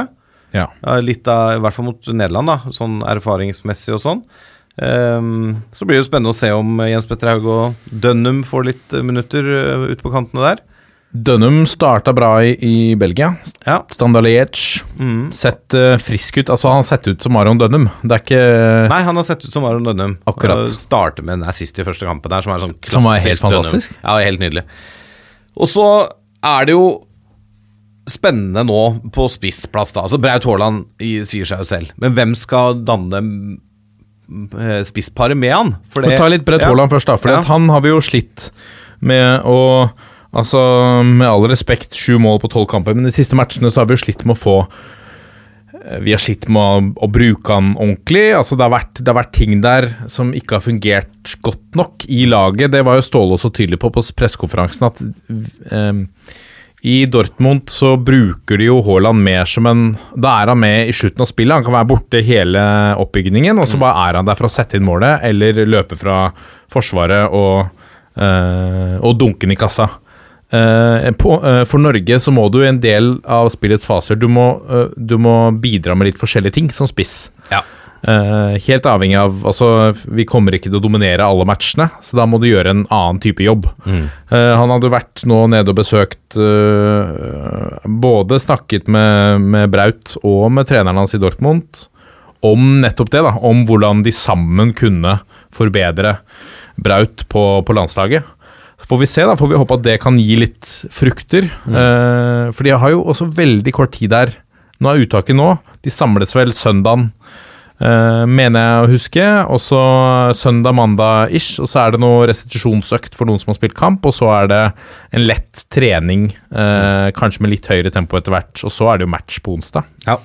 Ja. Litt av, I hvert fall mot Nederland, da, sånn erfaringsmessig og sånn. Um, så blir det jo spennende å se om Jens Petter Haug og Dønnum får litt eh, minutter uh, ute på kantene der. Dønnum starta bra i, i Belgia. Ja. Standard Liège. Mm. Sett uh, frisk ut. Altså, han har sett ut som Aron Dønnum. Det er ikke Nei, han har sett ut som Aron Dønnum. Akkurat. Han Starter med en assist i første kampen der, som er sånn klassisk Som var helt Dønnum. fantastisk. Ja, helt nydelig. Og så er det jo spennende nå på spissplass, da. Altså Braut Haaland sier seg jo selv, men hvem skal danne eh, spissparet med han? For Vi tar litt ja. Haaland først, da. For Ja. han har vi jo slitt med å Altså, med all respekt, sju mål på tolv kamper, men de siste matchene så har vi jo slitt med å få eh, Vi har slitt med å, å bruke han ordentlig. Altså, det har, vært, det har vært ting der som ikke har fungert godt nok i laget. Det var jo Ståle også tydelig på på pressekonferansen, at eh, i Dortmund så bruker de jo Haaland mer som en Da er han med i slutten av spillet. Han kan være borte hele oppbygningen, og så bare er han der for å sette inn målet, eller løpe fra forsvaret og, eh, og dunke den i kassa. Eh, på, uh, for Norge så må du i en del av spillets faser Du må, uh, du må bidra med litt forskjellige ting som spiss. Ja. Helt avhengig av Altså, vi kommer ikke til å dominere alle matchene, så da må du gjøre en annen type jobb. Mm. Han hadde vært nå nede og besøkt Både snakket med, med Braut og med treneren hans i Dortmund om nettopp det, da. Om hvordan de sammen kunne forbedre Braut på, på landslaget. Får vi se, da. Får vi håpe at det kan gi litt frukter. Eh, for de har jo også veldig kort tid der. Nå er uttaket nå. De samles vel søndagen, eh, mener jeg å huske. Og så søndag-mandag-ish, og så er det noe restitusjonsøkt for noen som har spilt kamp. Og så er det en lett trening, eh, kanskje med litt høyere tempo etter hvert. Og så er det jo match på onsdag. Ja.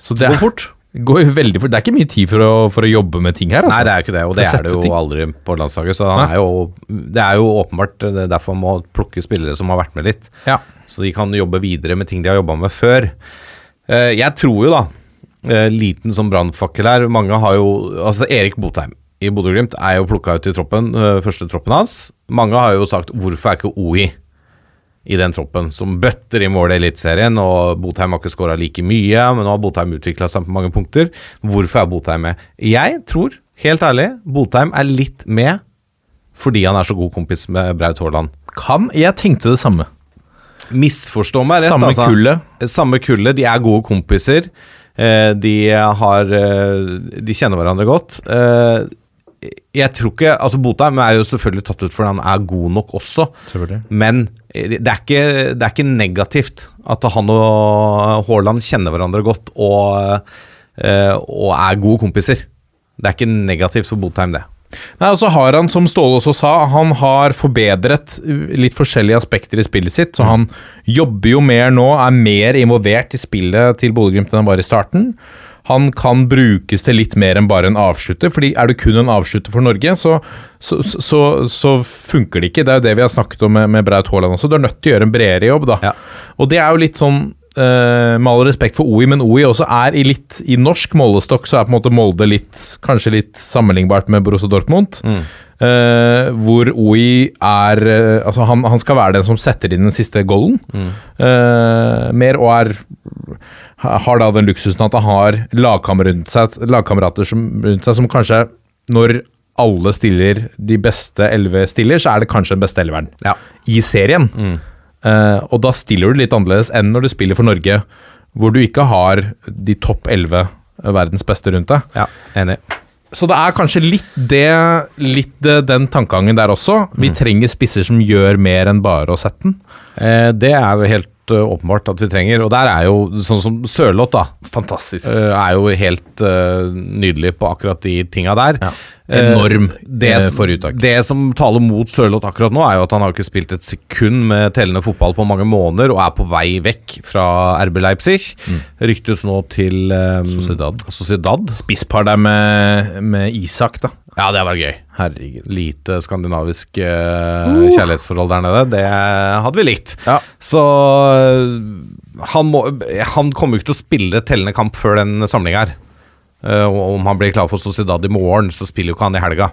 Så det Går fort. Går jo veldig for, Det er ikke mye tid for å, for å jobbe med ting her, altså. Nei, det er ikke det, og det er det jo ting. aldri på landslaget. Så han er jo, det er jo åpenbart er derfor man må plukke spillere som har vært med litt. Ja. Så de kan jobbe videre med ting de har jobba med før. Eh, jeg tror jo, da, eh, liten som brannfakkel her Mange har jo Altså, Erik Botheim i Bodø-Glimt er jo plukka ut i troppen, eh, første troppen hans. Mange har jo sagt 'hvorfor er ikke OI i den troppen', som bøtter i mål i Eliteserien, og Botheim har ikke skåra like mye, men nå har Botheim utvikla seg på mange punkter. Hvorfor er Botheim med? Jeg tror, helt ærlig, Botheim er litt med fordi han er så god kompis med Braut Haaland. Kan Jeg tenkte det samme. Misforstå meg rett, Samme altså. kullet. Samme kullet. De er gode kompiser. Eh, De har eh, De kjenner hverandre godt. Jeg tror ikke Altså, Botheim er jo selvfølgelig tatt ut fordi han er god nok også, men eh, det er ikke, det er ikke negativt at han og Haaland kjenner hverandre godt og, eh, og er gode kompiser. Det er ikke negativt for Botheim, det. Nei, og så har han, som Ståle også sa, han har forbedret litt forskjellige aspekter i spillet sitt. Så han jobber jo mer nå, er mer involvert i spillet til Bodø-Glimt enn han var i starten. Han kan brukes til litt mer enn bare en avslutter, fordi er du kun en avslutter for Norge, så, så, så, så funker det ikke. Det er jo det vi har snakket om med, med Braut Haaland også. Du er nødt til å gjøre en bredere jobb, da. Ja. Og det er jo litt sånn Uh, med all respekt for OI, men OI også er i litt I norsk målestokk så er på en måte Molde litt kanskje litt sammenlignbart med Borussia Dortmund. Mm. Eh, hvor OI er uh, Altså, han, han skal være den som setter inn den siste goalen. Uh, mer og er har da den luksusen at han har lagkamerater rundt rundt seg som kanskje, når alle stiller de beste elleve stiller, så er det kanskje den beste elleveren Ja. i serien. Eh, og da stiller du litt annerledes enn når du spiller for Norge, hvor du ikke har de topp elleve verdens beste rundt deg. Ja, enig. Så det er kanskje litt det, litt det, den tankegangen der også. Vi trenger spisser som gjør mer enn bare å sette den. Eh, det er jo helt eh, åpenbart at vi trenger, og der er jo sånn som Sørloth, da. Fantastisk. eh, er jo helt uh, nydelig på akkurat de tinga der. Ja. Eh, Enorm det, eh, forrige uttak. det som taler mot Sørloth akkurat nå, er jo at han har ikke spilt et sekund med tellende fotball på mange måneder, og er på vei vekk fra RB Leipzig. Ryktes nå til um, Sociedad. Sociedad. Spisspar der med, med Isak, da. Ja, det var gøy. Herregud. Lite skandinavisk uh, kjærlighetsforhold der nede. Det hadde vi likt. Ja. Så eh, han, må, han kommer jo ikke til å spille tellende kamp før den samlinga her. Eh, og om han blir klar for Sociedad i morgen, så spiller jo ikke han i helga.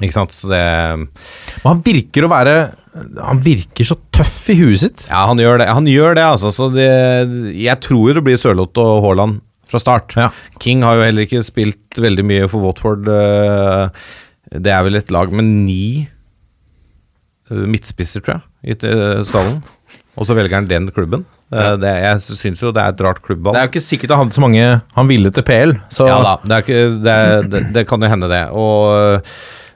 Ikke sant? Så det Men han virker å være Han virker så tøff i huet sitt. Ja, han gjør det, han gjør det altså. Så det, jeg tror det blir Sørloth og Haaland fra start. Ja. King har jo heller ikke spilt veldig mye for Watford. eh, Det er vel et lag med ni eh, midtspisser, tror jeg, i stallen. Og så velger han den klubben. Ja. Det, jeg syns jo det er et rart klubbvalg. Det er jo ikke sikkert han hadde så mange han ville til PL. Så Ja da, det, ikke, det, det, det kan jo hende, det. Og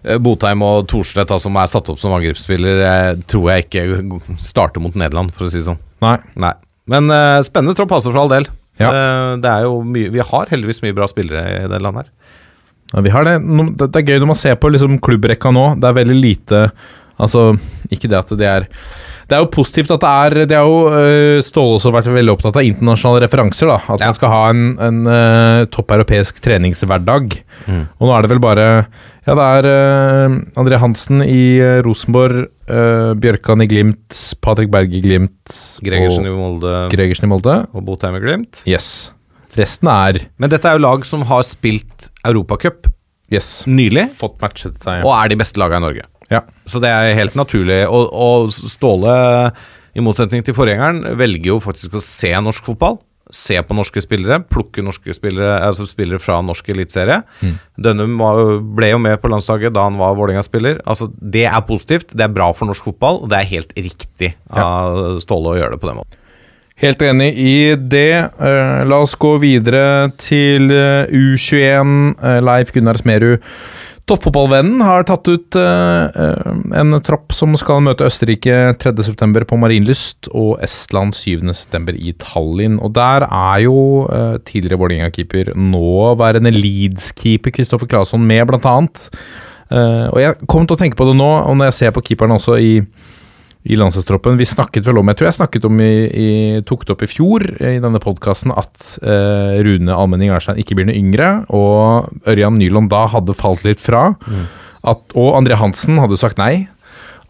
eh, Botheim og Thorstvedt, som er satt opp som angrepsspiller, eh, tror jeg ikke starter mot Nederland, for å si det sånn. Nei. Nei. Men uh, spennende tropp, altså, for all del. Ja. Uh, det er jo mye Vi har heldigvis mye bra spillere i det landet her. Ja, vi har det. Det. Det er gøy når man ser på liksom klubbrekka nå. Det er veldig lite Altså, ikke det at det er det er jo positivt at det er Det har jo øh, Ståle også vært veldig opptatt av internasjonale referanser. da At Ja. man skal ha en, en uh, topp europeisk treningshverdag. Og nå er det vel bare Ja, det er uh, André Hansen i uh, Rosenborg, Bjørkan i Glimt, Patrick Berg i Glimt Gregersen i Molde Gregersen i Molde. og Botheim i Glimt. Yes. Resten er Men dette er jo lag som har spilt Europacup Yes. nylig, Fått matchet seg. og er de beste lagene i Norge. Ja. Så det er helt naturlig. Og, og Ståle, i motsetning til forgjengeren, velger jo faktisk å se norsk fotball. Se på norske spillere, plukke norske spillere Altså spillere fra norsk eliteserie. Dønnum ble jo med på landslaget da han var Vålerenga-spiller. Altså, det er positivt, det er bra for norsk fotball, og det er helt riktig av Ståle å gjøre det på den måten. Helt enig i det. Eh, la oss gå videre til eh, U21. Eh, Leif Gunnar Smerud. Toppfotballvennen har tatt ut eh, en tropp som skal møte Østerrike 3.9. på Marienlyst og Estland 7.9. i Tallinn. Og der er jo uh, tidligere Vålerenga-keeper, nåværende Leeds-keeper Kristoffer Claesson med, blant annet. Uh, og jeg kom til å tenke på det nå, og når jeg ser på keeperen også i i landslagstroppen. Vi snakket vel om, jeg tror jeg snakket om i, i tok det opp i fjor eh, i denne podkasten, at eh, Rune Almenning Erstein ikke blir noe yngre, og Ørjan Nyland da hadde falt litt fra. At, og André Hansen hadde sagt nei.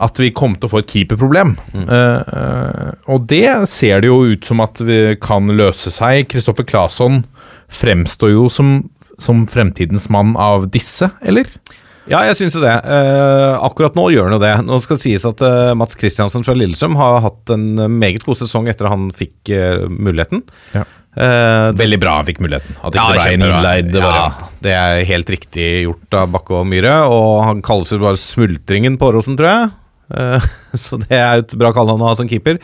At vi kom til å få et keeperproblem. Eh, eh, og det ser det jo ut som at vi kan løse seg. Kristoffer Claesson fremstår jo som, som fremtidens mann av disse, eller? Ja, jeg syns jo det. Eh, akkurat nå gjør han jo det. Nå skal det sies at eh, Mats Kristiansen fra Lillestrøm har hatt en meget god sesong etter han fikk eh, muligheten. Ja. Eh, Veldig bra han fikk muligheten. At det Ja, ikke ble en innleid variant. Ja, det er helt riktig gjort av Bakke og Myhre. Og han kalles jo bare Smultringen på Åråsen, tror jeg. Eh, <laughs> så det er et bra kallenavn å ha som keeper.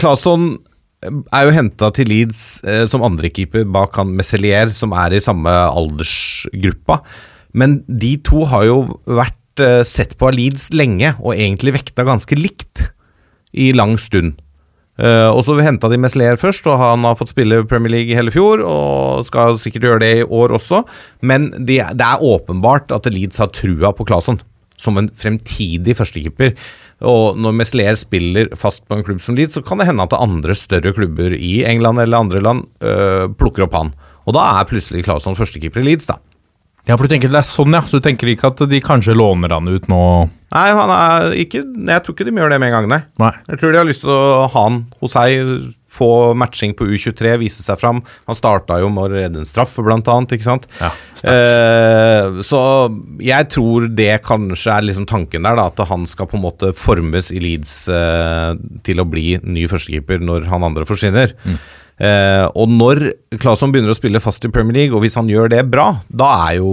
Claesson er jo henta til Leeds eh, som andrekeeper bak han Messelier, som er i samme aldersgruppa. Men de to har jo vært eh, sett på av Leeds lenge, og egentlig vekta ganske likt i lang stund. Eh, og så henta de Meslier først, og han har fått spille Premier League i hele fjor. Og skal sikkert gjøre det i år også. Men de, det er åpenbart at Leeds har trua på Claesson som en fremtidig førstekeeper. Og når Meslier spiller fast på en klubb som Leeds, så kan det hende at andre større klubber i England eller andre land øh, plukker opp han. Og da er plutselig Claesson førstekeeper i Leeds, da. Ja, for du tenker det er sånn, ja. Så du tenker ikke at de kanskje låner han ut nå? Nei, han er ikke Jeg tror ikke de gjør det med en gang, nei. Nei. Jeg tror de har lyst til å ha han hos seg få matching på U23, vise seg fram. Han starta jo med å redde en straffe, blant annet, ikke sant. Ja, eh, så jeg tror det kanskje er liksom tanken der, da, at han skal på en måte formes i Leeds eh, til å bli ny førstekeeper når han andre forsvinner. Eh, og når Claesson begynner å spille fast i Premier League, og hvis han gjør det bra, da er jo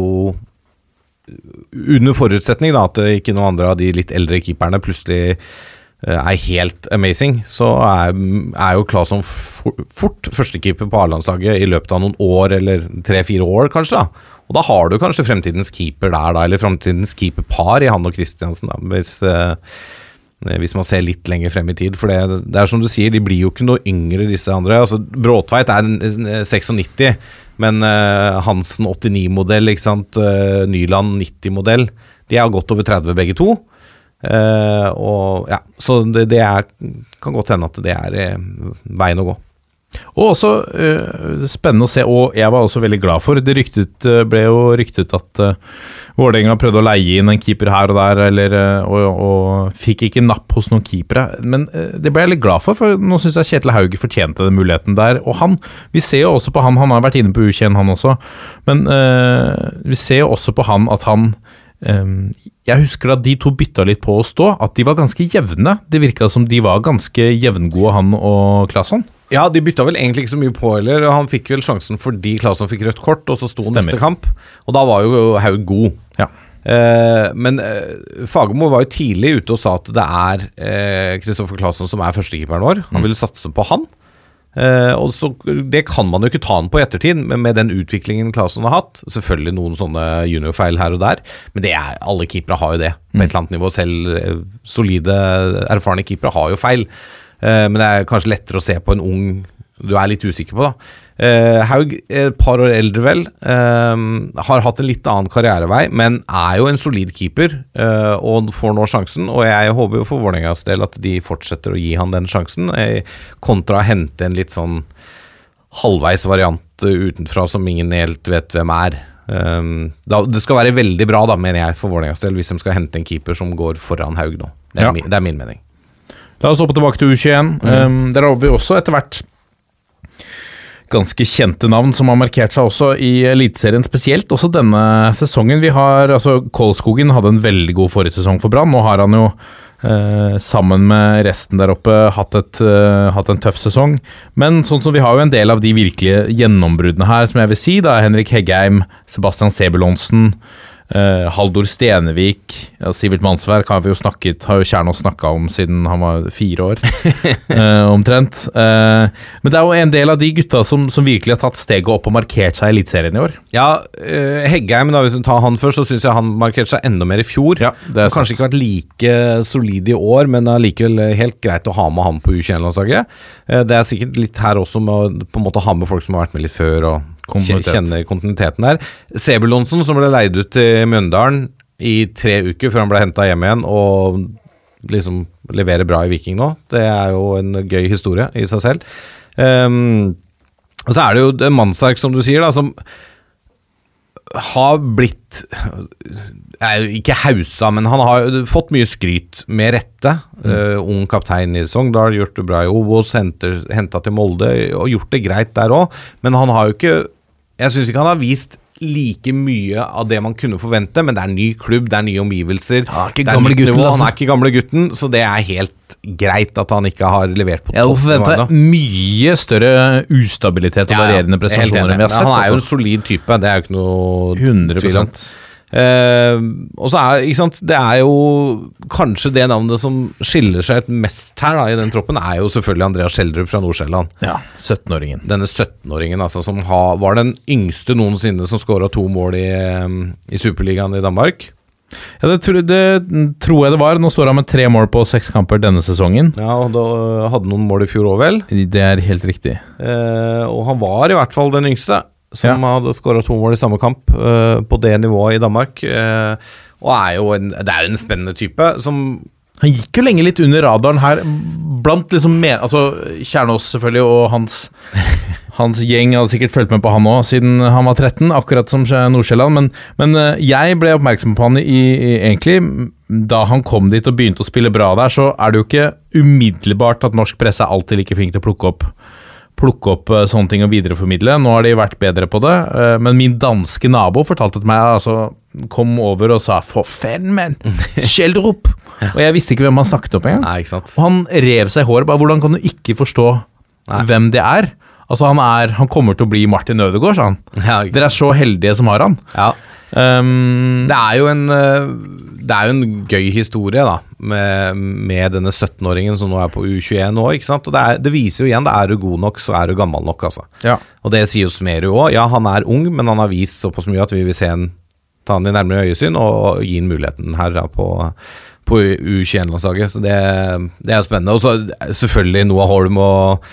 under forutsetning da, at ikke noen andre av de litt eldre keeperne plutselig eh, er helt amazing, så er, er jo Claesson for, fort førstekeeper på A-landslaget i løpet av noen år, eller tre-fire år kanskje. da. Og da har du kanskje fremtidens keeper der, da, eller fremtidens keeperpar i han og Kristiansen, da, hvis, eh, hvis man ser litt lenger frem i tid. For det, det er som du sier, de blir jo ikke noe yngre, disse andre. Altså, Bråtveit er en, en 96, men uh, Hansen 89-modell, ikke sant. Uh, Nyland 90-modell. De er godt over 30 begge to. Uh, og ja, Så det, det er, kan godt hende at det er eh, veien å gå. Og også uh, spennende å se, og jeg var også veldig glad for Det ryktet, øh, ble jo ryktet at uh, Vålerenga prøvde å leie inn en keeper her og der, eller, uh, og, og fikk ikke napp hos noen keepere. Men uh, det ble jeg litt glad for, for nå syns jeg Kjetil Hauge fortjente den muligheten der. Og han, vi ser jo også på han, han har vært inne på U21 han også, men vi ser jo også på han at han Um, jeg husker at de to bytta litt på å stå, at de var ganske jevne. Det virka som de var ganske jevngode, han og Claesson. Ja, de bytta vel egentlig ikke så mye på heller. Han fikk vel sjansen fordi Claesson fikk rødt kort, og så sto Stemmer. neste kamp. Og da var jo Haug god. Ja. Eh, men eh, Fagermo var jo tidlig ute og sa at det er Kristoffer eh, Claesson som er førstekeeperen vår. Han ville satse på han. Eh, og så, Det kan man jo ikke ta han på i ettertid, men med den utviklingen Claesson har hatt Selvfølgelig noen sånne juniorfeil her og der, men det er, alle keepere har jo det på et eller annet nivå. Selv eh, solide, erfarne keepere har jo feil. Eh, men det er kanskje lettere å se på en ung du er litt usikker på, da. Eh, Haug, et par år eldre vel, eh, har hatt en litt annen karrierevei, men er jo en solid keeper eh, og får nå sjansen. Og jeg håper jo for Vålerengas del at de fortsetter å gi han den sjansen, kontra å hente en litt sånn halvveis variant utenfra som ingen helt vet hvem er. Det skal være veldig bra, da, mener jeg, for Vålerengas del, hvis de skal hente en keeper som går foran Haug nå. Det er, Ja. min, det er min mening. La oss hoppe tilbake til U21. Um, der har vi også etter hvert ganske kjente navn som har markert seg også i Eliteserien spesielt. Også denne sesongen. Vi har, altså Kolskogen hadde en veldig god forrige sesong for Brann. Nå har han jo eh, sammen med resten der oppe hatt, et, eh, hatt en tøff sesong. Men sånn som vi har jo en del av de virkelige gjennombruddene her, som jeg vil si. da Henrik Heggheim, Sebastian Sebulonsen. Uh, Haldor Stenevik, ja, Sivert Mannsverk har vi jo snakket Har jo Kjernås snakka om siden han var fire år, uh, <laughs> omtrent. Uh, men det er jo en del av de gutta som, som virkelig har tatt steget opp og markert seg i Eliteserien i år. Ja, Heggheim, da, hvis vi tar han først, så syns jeg han markerte seg enda mer i fjor. Ja, det Har kanskje ikke vært like solid i år, men allikevel helt greit å ha med han på U21-landslaget. Eh, Det er sikkert litt her også med å på en måte ha med folk som har vært med litt før, og Kontinuitet. kjenne kontinuiteten der. Sebulonsen, som ble leid ut til Mjøndalen i tre uker før han ble henta hjem igjen, og liksom leverer bra i Viking nå. Det er jo en gøy historie i seg selv. Um, og så er det jo Mannsark, som du sier, da, som har blitt Ikke hausa, men han har fått mye skryt, med rette. Eh, ung kaptein i Sogndal, gjort det bra i Obos, henta til Molde og gjort det greit der òg. Men han har jo ikke Jeg syns ikke han har vist like mye av det man kunne forvente, men det er ny klubb, det er nye omgivelser. Han er gamle gutten, altså. Han er ikke gamle gutten, så det er helt greit at han ikke har levert på topp. Jeg forventa mye større ustabilitet og Ja, ja. varierende er prestasjoner enn vi har sett. Han er jo en altså. solid type, det er jo ikke noe 100 tvil om. Eh, og så er ikke sant, det er jo kanskje det navnet som skiller seg ut mest her da, i den troppen, er jo selvfølgelig Andreas Schjelderup fra Nord-Sjælland. Ja, 17-åringen. Denne 17-åringen altså, som har, var den yngste noensinne som skåra to mål i, eh, i Superligaen i Danmark. Ja, det, tror- det tror jeg det var. Nå står han med tre mål på seks kamper denne sesongen. Ja, og da hadde noen mål i fjor òg, vel. Det er helt riktig. Uh, og han var i hvert fall den yngste som hadde skåra to mål i samme kamp uh, på det nivået i Danmark. Uh, og er jo en, det er jo en spennende type som Han gikk jo lenge litt under radaren her, blant liksom med, Altså Kjernås selvfølgelig, og hans, <laughs> hans gjeng hadde sikkert fulgt med på han òg, siden han var 13, akkurat som Nordsjælland. Men, men eh, jeg ble oppmerksom på han i, i, egentlig da han kom dit og begynte å spille bra der, så er det jo ikke umiddelbart at norsk presse er alltid like flink til å plukke opp plukke opp eh, sånne ting og videreformidle. Nå har de vært bedre på det, eh, men min danske nabo fortalte til meg altså, kom over og sa 'for fan, men! Schjelderup!' <laughs> Og jeg visste ikke hvem han snakket opp engang. Og han rev seg i håret. Bare, hvordan kan du ikke forstå Nei. hvem det er? Altså, han, er, han kommer til å bli Martin Ødegaard, sa han. Ja, Dere er så heldige som har han. ja. Um, Det er jo en eh, Det er jo en gøy historie, da, med, med denne 17-åringen som nå er på U21 nå, ikke sant. Og det, er, det viser jo igjen, det er du god nok, så er du gammel nok, altså. ja. Og det sier jo Smerud òg. Ja, han er ung, men han har vist såpass mye at vi vil se en, ta han i nærmere øyesyn og gi han muligheten her da, på, på U21-landslaget. Så det, det er jo spennende. Og så selvfølgelig Noah Holm og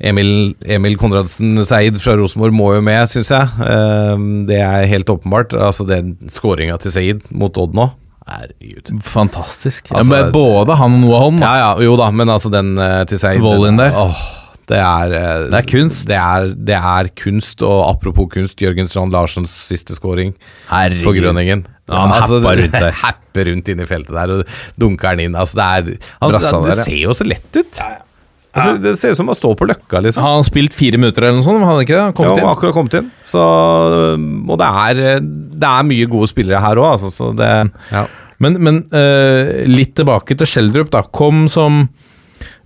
Emil, Emil Konradsen Seid fra Rosenborg må jo med, syns jeg. Eh, Det er helt åpenbart. Altså Den skåringa til Seid mot Odd nå Herregud. Fantastisk. Altså- ja, men både han og Noah Holm. Ja, ja, jo da, men altså den eh, til Seid Volleyen der. Åh, det er eh, Det er kunst. Det er, det er kunst, og apropos kunst, Jørgen Strand Larsens siste scoring Herregud. for Grønningen. Ja, han happa rundt der. <laughs> Happer rundt inn i feltet der og dunker den inn. Altså, det er, altså, det, det ser jo så lett ut. Altså, det ser ut som å stå på Løkka, liksom. Har han spilt fire minutter eller noe sånt? Har han ikke det? Ja, Kommet har akkurat kommet inn. Så, og det er, det er mye gode spillere her òg, altså, så det ja. Men, men uh, litt tilbake til Schjelderup, da. Kom som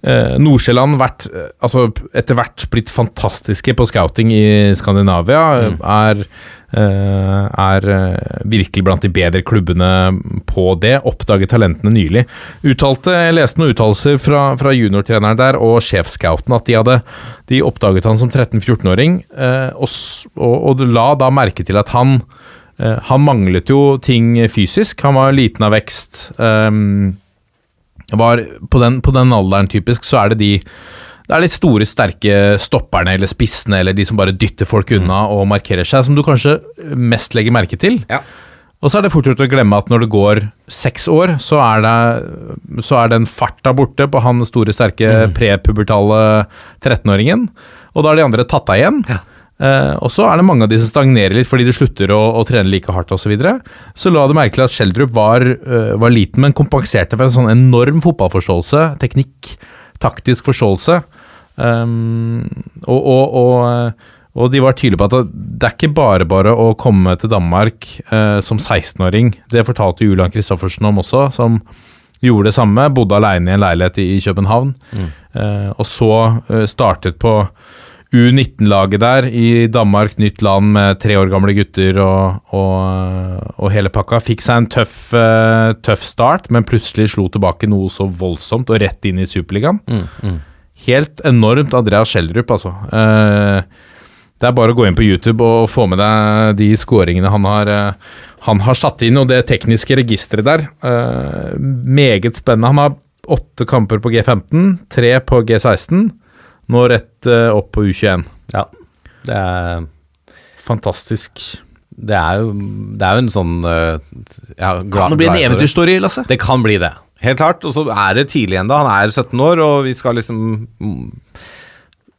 uh, Nordsjælland eh, altså etter hvert blitt fantastiske på scouting i Skandinavia. Er, eh, er eh, virkelig blant de bedre klubbene på det. Oppdaget talentene nylig. Uttalte, Jeg leste noen uttalelser fra, fra juniortreneren der og sjefscouten at de hadde de oppdaget han som 13-14-åring, eh, og, og, og la da merke til at han Eh, han manglet jo ting fysisk. Han var liten av vekst. ehm, var på, den, på den alderen typisk så er det de det er de store, sterke stopperne eller spissene eller de som bare dytter folk unna og markerer seg, som du kanskje mest legger merke til. Ja. Og så er det fort gjort å glemme at når det går seks år, så er, det, så er den farta borte på han store, sterke prepubertale 13-åringen. Og da har de andre tatt av igjen. Eh, og så er det mange av de som stagnerer litt fordi de slutter å, å trene like hardt osv. Så, videre. så la det merke til at Schjelderup var, uh, var liten, men kompenserte for en sånn enorm fotballforståelse, teknikk, taktisk forståelse. Um, og, og, og, eh, og de var tydelige på at det er ikke bare bare å komme til Danmark uh, som 16-åring. Det fortalte Julian Kristoffersen om også, som gjorde det samme. Bodde alene i en leilighet i, i København. uh, og så startet på U19-laget der i Danmark, nytt land med tre år gamle gutter og, og, og hele pakka. Fikk seg en tøff, eh, tøff start, men plutselig slo tilbake noe så voldsomt og rett inn i Superligaen. Helt enormt Andreas Schjelderup, altså. Eh, det er bare å gå inn på YouTube og få med deg de skåringene han har, eh, han har satt inn, og det tekniske registeret der. Meget spennende. Han har åtte kamper på G15, tre på G16, nå rett eh, opp på U21. ja. Det er Fantastisk. det er jo, det er jo en sånn uh, ja, Kan det bli en eventyrstory, Lasse? Det kan bli det. Helt klart. Og så er det tidlig ennå. Han er 17 år, og vi skal liksom mm,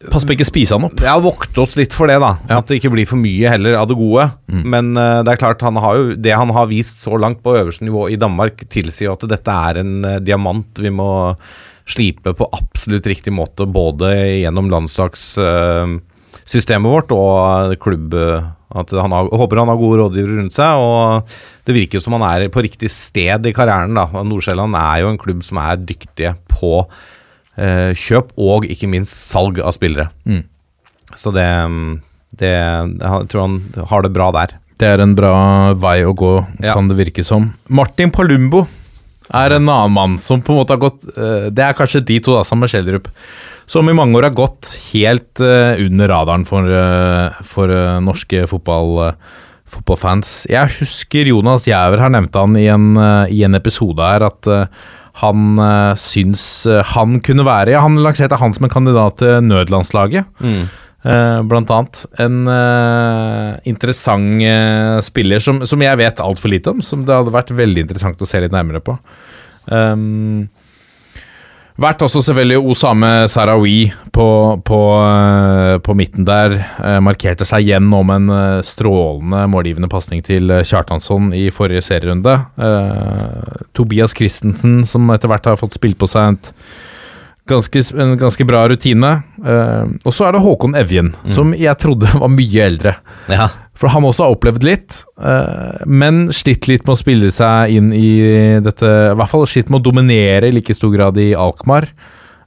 Pass på ikke spise han opp. ja, vokte oss litt for det, da. Ja. At det ikke blir for mye heller av det gode. Men uh, det er klart, han har jo det han har vist så langt på øverste nivå i Danmark, tilsier jo at dette er en uh, diamant vi må slipe på absolutt riktig måte, både gjennom landslagssystemet vårt og klubb... At han har, håper han har gode rådgivere rundt seg, og det virker som han er på riktig sted i karrieren. da. Nordsjælland er jo en klubb som er dyktige på eh, kjøp og ikke minst salg av spillere. Mm. Så det, det Jeg tror han har det bra der. Det er en bra vei å gå, Ja. kan det virke som. Martin Palumbo er en annen mann som på en måte har gått eh, Det er kanskje de to, da, sammen med Schjelderup, som i mange år har gått helt eh, under radaren for, eh, for norske fotball, fotballfans. Jeg husker Jonas Jæver her nevnte han i en, i en episode her at han uh, syns han kunne være ja, Han lanserte han som en kandidat til nødlandslaget. Eh, blant annet. En uh, interessant uh, spiller som, som jeg vet altfor lite om, som det hadde vært veldig interessant å se litt nærmere på. Um, Vært også selvfølgelig Osame Sarawi på, på, eh, på midten der. Eh, markerte seg igjen om en eh, strålende målgivende pasning til eh, Kjartansson i forrige serierunde. Eh, Tobias Christensen, som etter hvert har fått spilt på seg et ganske, en ganske bra rutine. Uh, og så er det Håkon Evjen, som jeg trodde <laughs> var mye eldre. Ja. For han også har opplevd litt, uh, men slitt litt med å spille seg inn i dette I hvert fall slitt med å dominere i like stor grad i Alkmaar.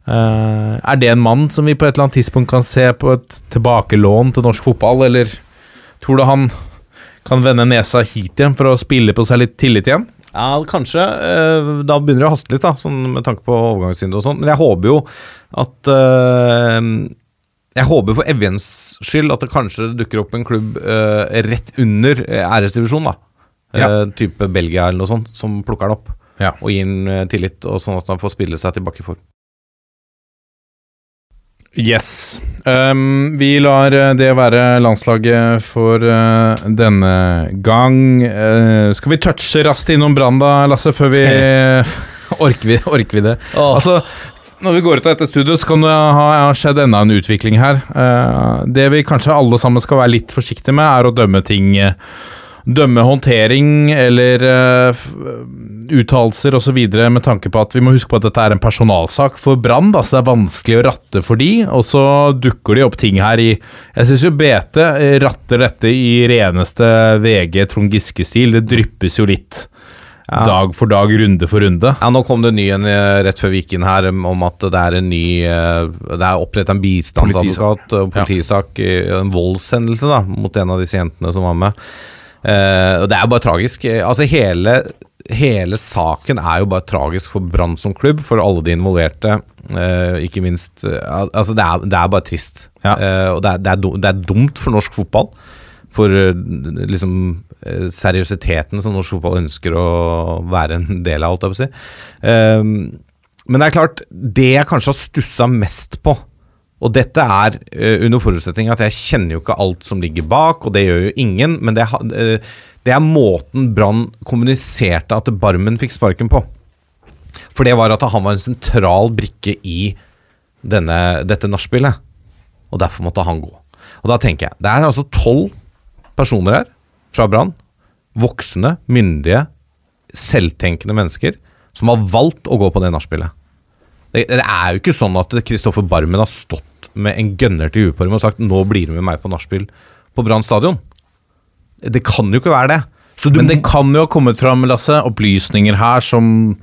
Uh, er det en mann som vi på et eller annet tidspunkt kan se på et tilbakelån til norsk fotball, eller tror du han kan vende nesa hit igjen for å spille på seg litt tillit igjen? Ja, kanskje. Eh, Da begynner det å haste litt, da, sånn med tanke på overgangsvindu og sånn. Men jeg håper jo at uh, Jeg håper for Evjens skyld at det kanskje dukker opp en klubb uh, rett under æresdivisjon, da. Ja. Uh, type Belgia eller noe sånt, som plukker han opp Ja. og gir han eh, tillit, og sånn at han får spille seg tilbake i form. Yes. Um, vi lar eh, det være landslaget for uh, denne gang. Uh, skal vi touche raskt innom Brann, da, Lasse, før vi <laughs> orker, vi orker vi det? Altså, når vi går ut av dette studioet, så kan det ha, skjedd enda en utvikling her. Uh, det vi kanskje alle sammen skal være litt forsiktige med, er å dømme ting eh, Dømme håndtering eller uh, uttalelser osv. med tanke på at vi må huske på at dette er en personalsak for Brann, Altså så det er vanskelig å ratte for de, og så dukker det opp ting her i Jeg syns jo BT ratter dette i reneste VG Trond Giske-stil. Det dryppes jo litt. Dag for dag, runde for runde. Ja, Nå kom det en ny en eh, rett før vi gikk inn her om at det er en ny Det er opprettet en bistandsadvokat politisak, eh, en voldshendelse da, mot en av disse jentene som var med. Eh, og Det er jo bare tragisk. Eh, Altså hele, hele saken er jo bare tragisk for Brann som klubb, for alle de involverte. Uh, ikke minst uh, Altså, det er, det er bare trist. Ja. Og det er, det, er, det er dumt for norsk fotball. For liksom seriøsiteten som norsk fotball ønsker å være en del av, holdt jeg på å si. Men det er klart, det jeg kanskje har stussa mest på og dette er uh, under forutsetning at jeg kjenner jo ikke alt som ligger bak, og det gjør jo ingen, men det, eh, det er måten Brann kommuniserte at Barmen fikk sparken på. For det var at han var en sentral brikke i denne, dette nachspielet, og derfor måtte han gå. Og da tenker jeg, det er altså tolv personer her fra Brann, voksne, myndige, selvtenkende mennesker, som har valgt å gå på det nachspielet. Det, det er jo ikke sånn at Kristoffer Barmen har stått med en gønner til huet og sagt 'nå blir du med meg på nachspiel på Brann stadion'. Det kan jo ikke være det. Så du Men det kan jo ha kommet fram, Lasse, opplysninger her som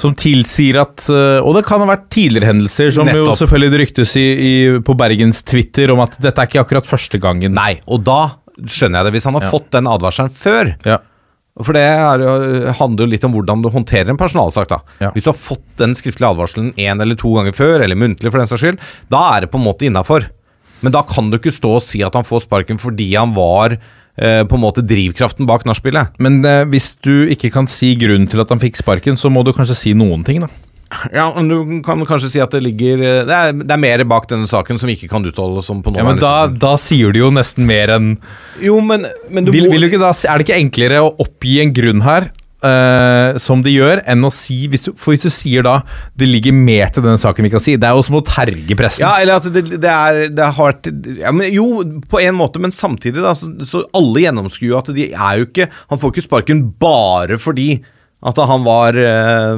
som tilsier at øh, Og det kan ha vært tidligere hendelser, som jo selvfølgelig det ryktes i, i, på Bergens Twitter om at dette er ikke akkurat første gangen. Nei, og da skjønner jeg det. Hvis han har Ja. fått den advarselen før Ja. For det er, handler jo litt om hvordan du håndterer en personalsak. da Ja. Hvis du har fått den skriftlige advarselen én eller to ganger før, eller muntlig for den saks skyld, da er det på en måte innafor. Men da kan du ikke stå og si at han får sparken fordi han var eh, på en måte drivkraften bak nachspielet. Men eh, hvis du ikke kan si grunnen til at han fikk sparken, så må du kanskje si noen ting, da. Ja, men du kan kanskje si at det ligger eh, Det er, det er mer bak denne saken som vi ikke kan uttale oss om på Ja, men da, da sier du jo nesten mer enn Jo, men, men du vil, vil du ikke da, Er det ikke enklere å oppgi en grunn her, Uh, som de gjør, enn å si hvis du, For hvis du sier da det ligger mer til denne saken vi kan si Det er jo som å terge pressen. Ja, eller at det, det er det har vært ja, men Jo, på en måte, men samtidig, da, så, så alle gjennomskuer jo at de er jo ikke Han får ikke sparken bare fordi at han var, eh,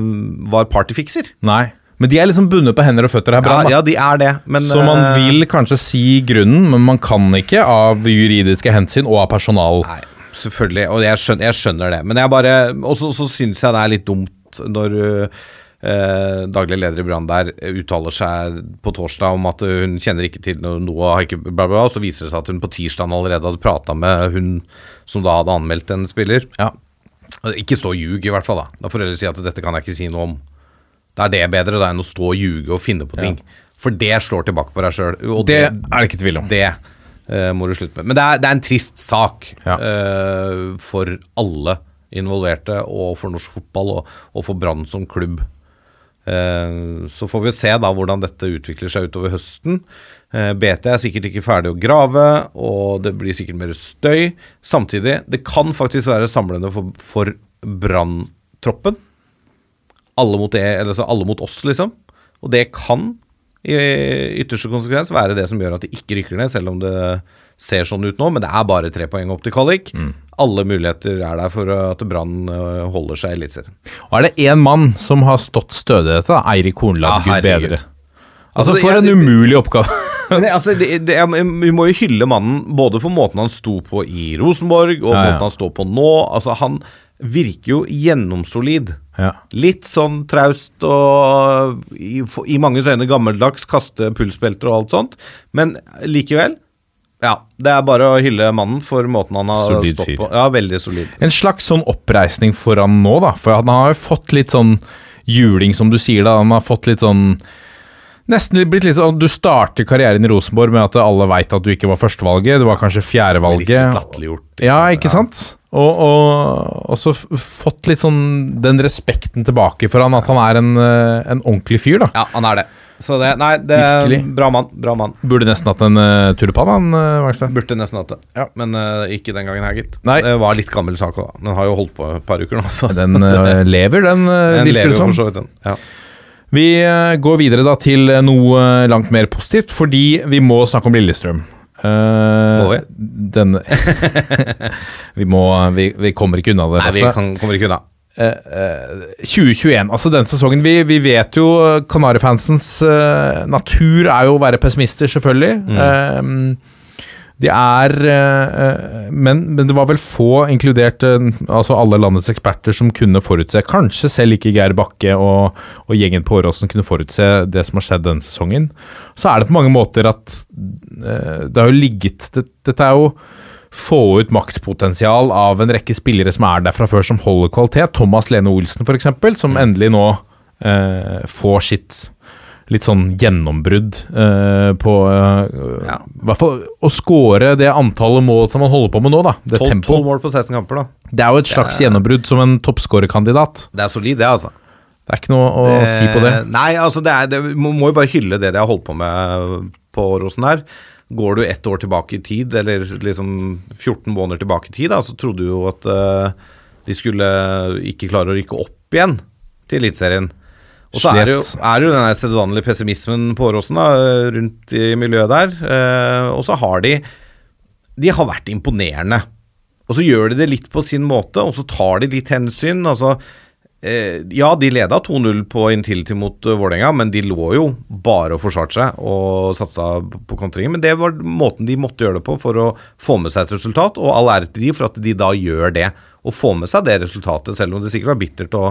var partyfikser. Nei. Men de er liksom bundet på hender og føtter her, Ja, Brann. ja, de er det, men Så man eh, vil kanskje si grunnen, men man kan ikke av juridiske hensyn og av personal. Nei, selvfølgelig, og jeg skjønner, jeg skjønner det. Men jeg bare Og så så syns jeg det er litt dumt når eh, daglig leder i Brann der uttaler seg på torsdag om at hun kjenner ikke til noe, noe har ikke bla, bla, og så viser det seg at hun på tirsdag allerede hadde prata med hun som da hadde anmeldt en spiller. Ja. Ikke stå og ljug, i hvert fall. Da Da får heller si at dette kan jeg ikke si noe om. Da er det bedre da enn å stå og ljuge og finne på ting. For det slår tilbake på deg sjøl. Det er det ikke tvil om. Det uh, må du slutte med. Men det er, det er en trist sak Ja. uh, for alle involverte, og for norsk fotball, og, og for Brann som klubb. Uh, så får vi se da hvordan dette utvikler seg utover høsten. Eh, BT er sikkert ikke ferdig å grave, og det blir sikkert mer støy. Samtidig, det kan faktisk være samlende for, for Brann-troppen. Alle mot, det, eller alle mot oss, liksom. Og det kan i ytterste konsekvens være det som gjør at det ikke rykker ned, selv om det ser sånn ut nå. Men det er bare tre poeng opp til kvalik. Alle muligheter er der for at Brann øh, holder seg i Eliteserien. Og er det én mann som har stått stødig i dette. Eirik Hornland, Ja, gud bedre. Altså, Altså, for jeg- en umulig oppgave. Men altså, det, det, vi må jo hylle mannen både for måten han sto på i Rosenborg, og Ja, ja. måten han står på nå. Altså, han virker jo gjennomsolid. Ja. Litt sånn traust og i, i manges øyne gammeldags, kaste pulsbelter og alt sånt. Men likevel, ja. Det er bare å hylle mannen for måten han har Solid stått fyr. på. Ja, veldig solid. En slags sånn oppreisning for han nå, da. For han har jo fått litt sånn juling, som du sier. da Han har fått litt sånn Nesten blitt litt sånn Du starter karrieren i Rosenborg med at alle veit at du ikke var førstevalget. Du var kanskje fjerdevalget. latterliggjort. Ja, ikke sant? Og, og, og så fått litt sånn den respekten tilbake for han, at han er en, eh, en ordentlig fyr, da. Ja, han er det. Så det, nei, det Virkelig. bra mann. Bra mann. Burde nesten hatt en uh, tulipan, han uh, Wangstad. Burde nesten hatt det. Men uh, ikke den gangen her, gitt. Nei. Det var litt gammel sak òg. Den har jo holdt på et par uker nå, så Den uh, lever, den, <laughs> den lever jo for så vidt, den. Ja. Vi eh, går videre da til eh, noe eh, langt mer positivt, fordi vi må snakke om Lillestrøm. Uh, Må vi? Denne <laughs> vi, må, vi, vi kommer ikke unna det. Nei, vi kan, kommer ikke unna. 2021, altså den sesongen Vi, vi vet jo Kanarifansens uh, natur er jo å være pessimister, selvfølgelig. Eh, de er eh, men, men det var vel få, inkludert eh, altså alle landets eksperter, som kunne forutse Kanskje selv ikke Geir Bakke og, og gjengen på Åråsen kunne forutse det som har skjedd denne sesongen. Så er det på mange måter at eh, det har jo ligget det, Dette er jo få ut makspotensial av en rekke spillere som er der fra før, som holder kvalitet. Thomas Lene Olsen, f.eks., som endelig nå eh, får sitt litt sånn gjennombrudd uh, på uh, Ja. Hvert fall å score det antallet mål som han holder på med nå, da. Det 12, tempoet. mål på 16 kamper, da. Det er jo et slags gjennombrudd som en toppskårerkandidat. Det er solid, det, altså. Det er ikke noe å Det- si på det. Nei, altså det er, det, må, jo bare hylle det de har holdt på med på Rosen her. Går du ett år tilbake i tid, eller liksom 14 måneder tilbake i tid, da, så trodde du jo at uh, de skulle ikke klare å rykke opp igjen til Eliteserien. Og så er det jo, er det jo den sedvanlige pessimismen på Åråsen rundt i miljøet der. eh, og så har de De har vært imponerende. Og så gjør de det litt på sin måte, og så tar de litt hensyn. Altså, eh, ja, de leda 2-0 på Intility mot uh, Vålerenga, men de lå jo bare og forsvarte seg og satsa på kontringer. Men det var måten de måtte gjøre det på for å få med seg et resultat, og all ære til de for at de da gjør det. Og får med seg det resultatet, selv om det sikkert var bittert å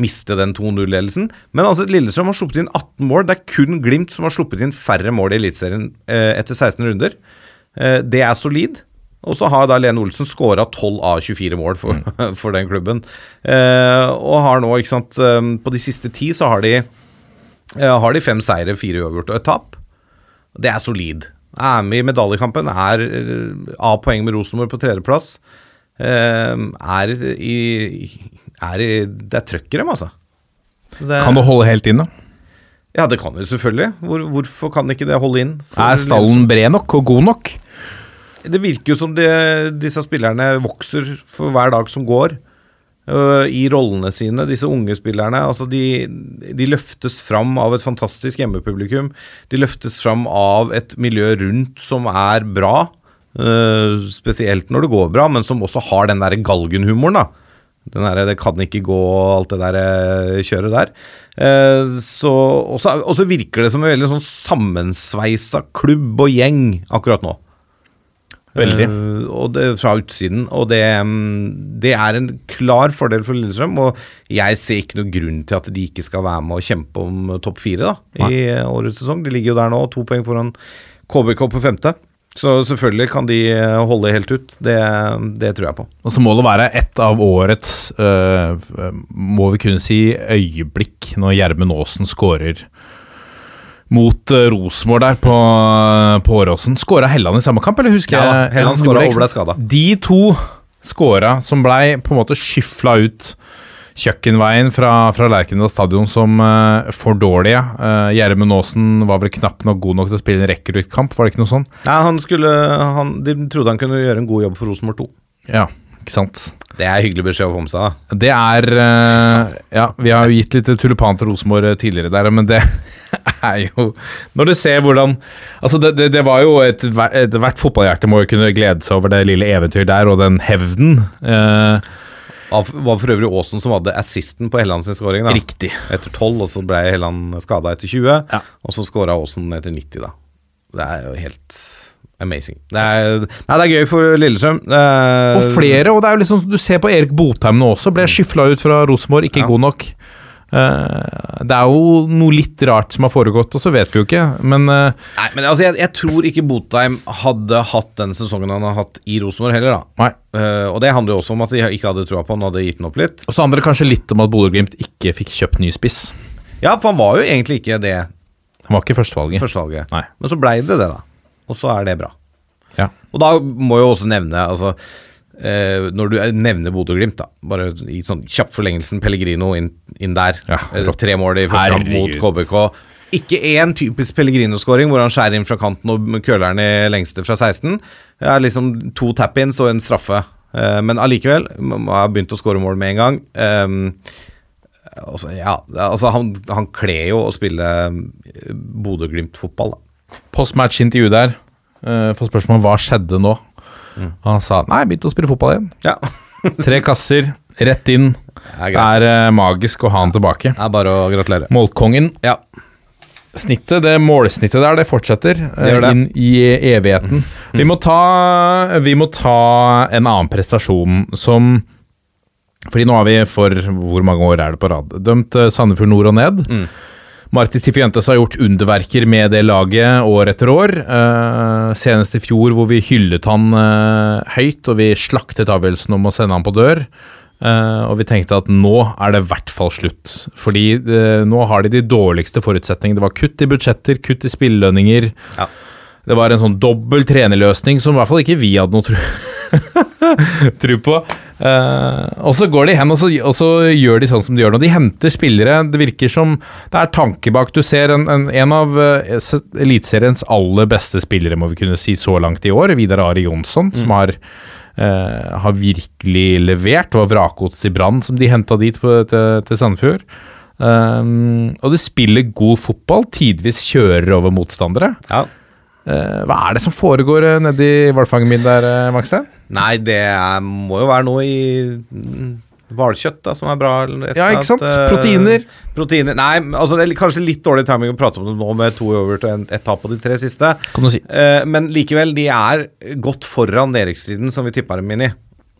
miste den 2-0-ledelsen. Men altså, Lillestrøm har sluppet inn 18 mål. Det er kun Glimt som har sluppet inn færre mål i Eliteserien eh, etter 16 runder. Eh, det er solid. Og så har da Lene Olsen skåra 12 av 24 mål for, <laughs> for den klubben. Eh, og har nå, ikke sant eh, På de siste ti så har de, eh, har de fem seire, fire uavgjort og et tap. Det er solid. Er med i medaljekampen, er eh, av poeng med Rosenborg på tredjeplass. Er i, er i Det er trøkk i dem, altså. Så det, Kan det holde helt inn, da? Ja, det kan det selvfølgelig. Hvor, hvorfor kan ikke det holde inn? Er stallen bred nok og god nok? Det virker jo som de, disse spillerne vokser for hver dag som går. Uh, I rollene sine, disse unge spillerne. Altså de, de løftes fram av et fantastisk hjemmepublikum. De løftes fram av et miljø rundt som er bra. Uh, spesielt når det går bra, men som også har den der galgenhumoren, da. Den der, det kan ikke gå alt det der øh, kjøret der. Eh, så, og så- og så virker det som en veldig sånn sammensveisa klubb og gjeng akkurat nå. Veldig. Eh, og det fra utsiden. Og det, mm, det er en klar fordel for Lillestrøm. Og jeg ser ikke noen grunn til at de ikke skal være med og kjempe om topp fire da, i årets sesong. De ligger jo der nå, to poeng foran KBK på femte. Så selvfølgelig kan de eh, holde helt ut. Det, det tror jeg på. Og så må det være et av årets, øh, må vi kunne si, øyeblikk når Gjermund Aasen skårer mot uh, Rosenborg der på, på Åråsen. Skåra Helland i samme kamp, eller husker Ja jeg? Helland skåra og ble skada. De to skåra som blei på en måte skyfla ut kjøkkenveien fra, fra Lerkendal stadion som uh, for dårlige. Uh, Gjermund Aasen var vel knapt nok god nok til å spille en rekkeryttkamp, var det ikke noe sånn? Nei, han skulle, han, de trodde han kunne gjøre en god jobb for Rosenborg 2. Ja, Ikke sant? Det er hyggelig beskjed å få med seg, da. Det er uh, Ja, vi har jo gitt litt tulipan til Rosenborg eh, tidligere der, men det <laughs> er jo Når du ser hvordan Altså, det, det, det var jo et, Hvert fotballhjerte må jo kunne glede seg over det lille eventyret der, og den hevden. Eh, Av, var for øvrig Aasen som hadde assisten på Helland sin skåring. da. Riktig. Etter 12, og så ble Helland skada etter 20. Ja. Og så skåra Aasen etter 90, da. Det er jo helt amazing. Det er, nei, det er gøy for Lillestrøm. Og flere, og det er jo liksom Du ser på Erik Botheim nå også, ble skyfla ut fra Rosenborg, ikke Ja. god nok. Eh, det er jo noe litt rart som har foregått, og så vet vi jo ikke, men eh, Nei, men altså, jeg, jeg tror ikke Botheim hadde hatt den sesongen han har hatt i Rosenborg heller, da. Eh, og det handler jo også om at de ikke hadde troa på han, hadde gitt den opp litt. Og så handler det kanskje litt om at Bodø-Glimt ikke fikk kjøpt ny spiss. Ja, for han var jo egentlig ikke det Han var ikke førstevalget. førstevalget. Nei. Men så blei det det, da. Og så er det bra. Ja. Og da må jeg jo også nevne, altså eh, Når du nevner Bodø-Glimt, da. Bare i sånn kjapp forlengelsen, Pellegrino inn, inn der. Ja, Eh. Tre mål i første kamp mot KBK. Ikke én typisk Pellegrino-skåring hvor han skjærer inn fra kanten og køler den i lengste fra 16. Det er liksom to tap-ins og en straffe. Eh, men allikevel man har begynt å score mål med en gang. Eh, altså, ja, altså han, han kler jo å spille eh, Bodø-Glimt-fotball, da. Postmatch-intervju der, uh, for spørsmål om hva skjedde nå. Mm. Og han sa nei, jeg begynte å spille fotball igjen. Ja. <laughs> Tre kasser, rett inn. Det er Det er eh, magisk å ha han tilbake. Det er bare å gratulere. Målkongen. Ja. Snittet, det målsnittet der, det fortsetter det gjør det. inn i evigheten. Vi må ta Vi må ta en annen prestasjon som Fordi nå har vi for Hvor mange år er det på rad? Dømt eh, Sandefjord nord og ned. Marti Sifientes har gjort underverker med det laget år etter år. Uh, senest i fjor hvor vi hyllet han uh, høyt, og vi slaktet avgjørelsen om å sende han på dør. Uh, og vi tenkte at nå er det i hvert fall slutt. Fordi nå har de de dårligste forutsetningene. Det var kutt i budsjetter, kutt i spillelønninger. Ja. Det var en sånn dobbel trenerløsning som i hvert fall ikke vi hadde noe tro, <laughs> tro på. Eh, og så går de hen og så, og så gjør de sånn som de gjør nå. De henter spillere. Det virker som det er tanke bak. Du ser en, en, en av uh, Eliteseriens aller beste spillere, må vi kunne si, så langt i år. Vidar Ari Jonsson, som har, uh, har virkelig levert. Det var vrakgods i Brann som de henta dit på, til, til Sandefjord. Um, og de spiller god fotball, tidvis kjører over motstandere. ja. Eh, hva er det som foregår uh, nedi hvalfanget min der, uh, Nei, det er, må jo være noe i mm, hvalkjøtt da, som er bra. et Ja, ikke sant? eh, Proteiner. Proteiner. Nei, altså det er kanskje litt dårlig timing å prate om det nå med to over og en- ett tap på de tre siste. Kan du si. Uh, men likevel, de er godt foran nedrykksstriden som vi tippa dem inn i.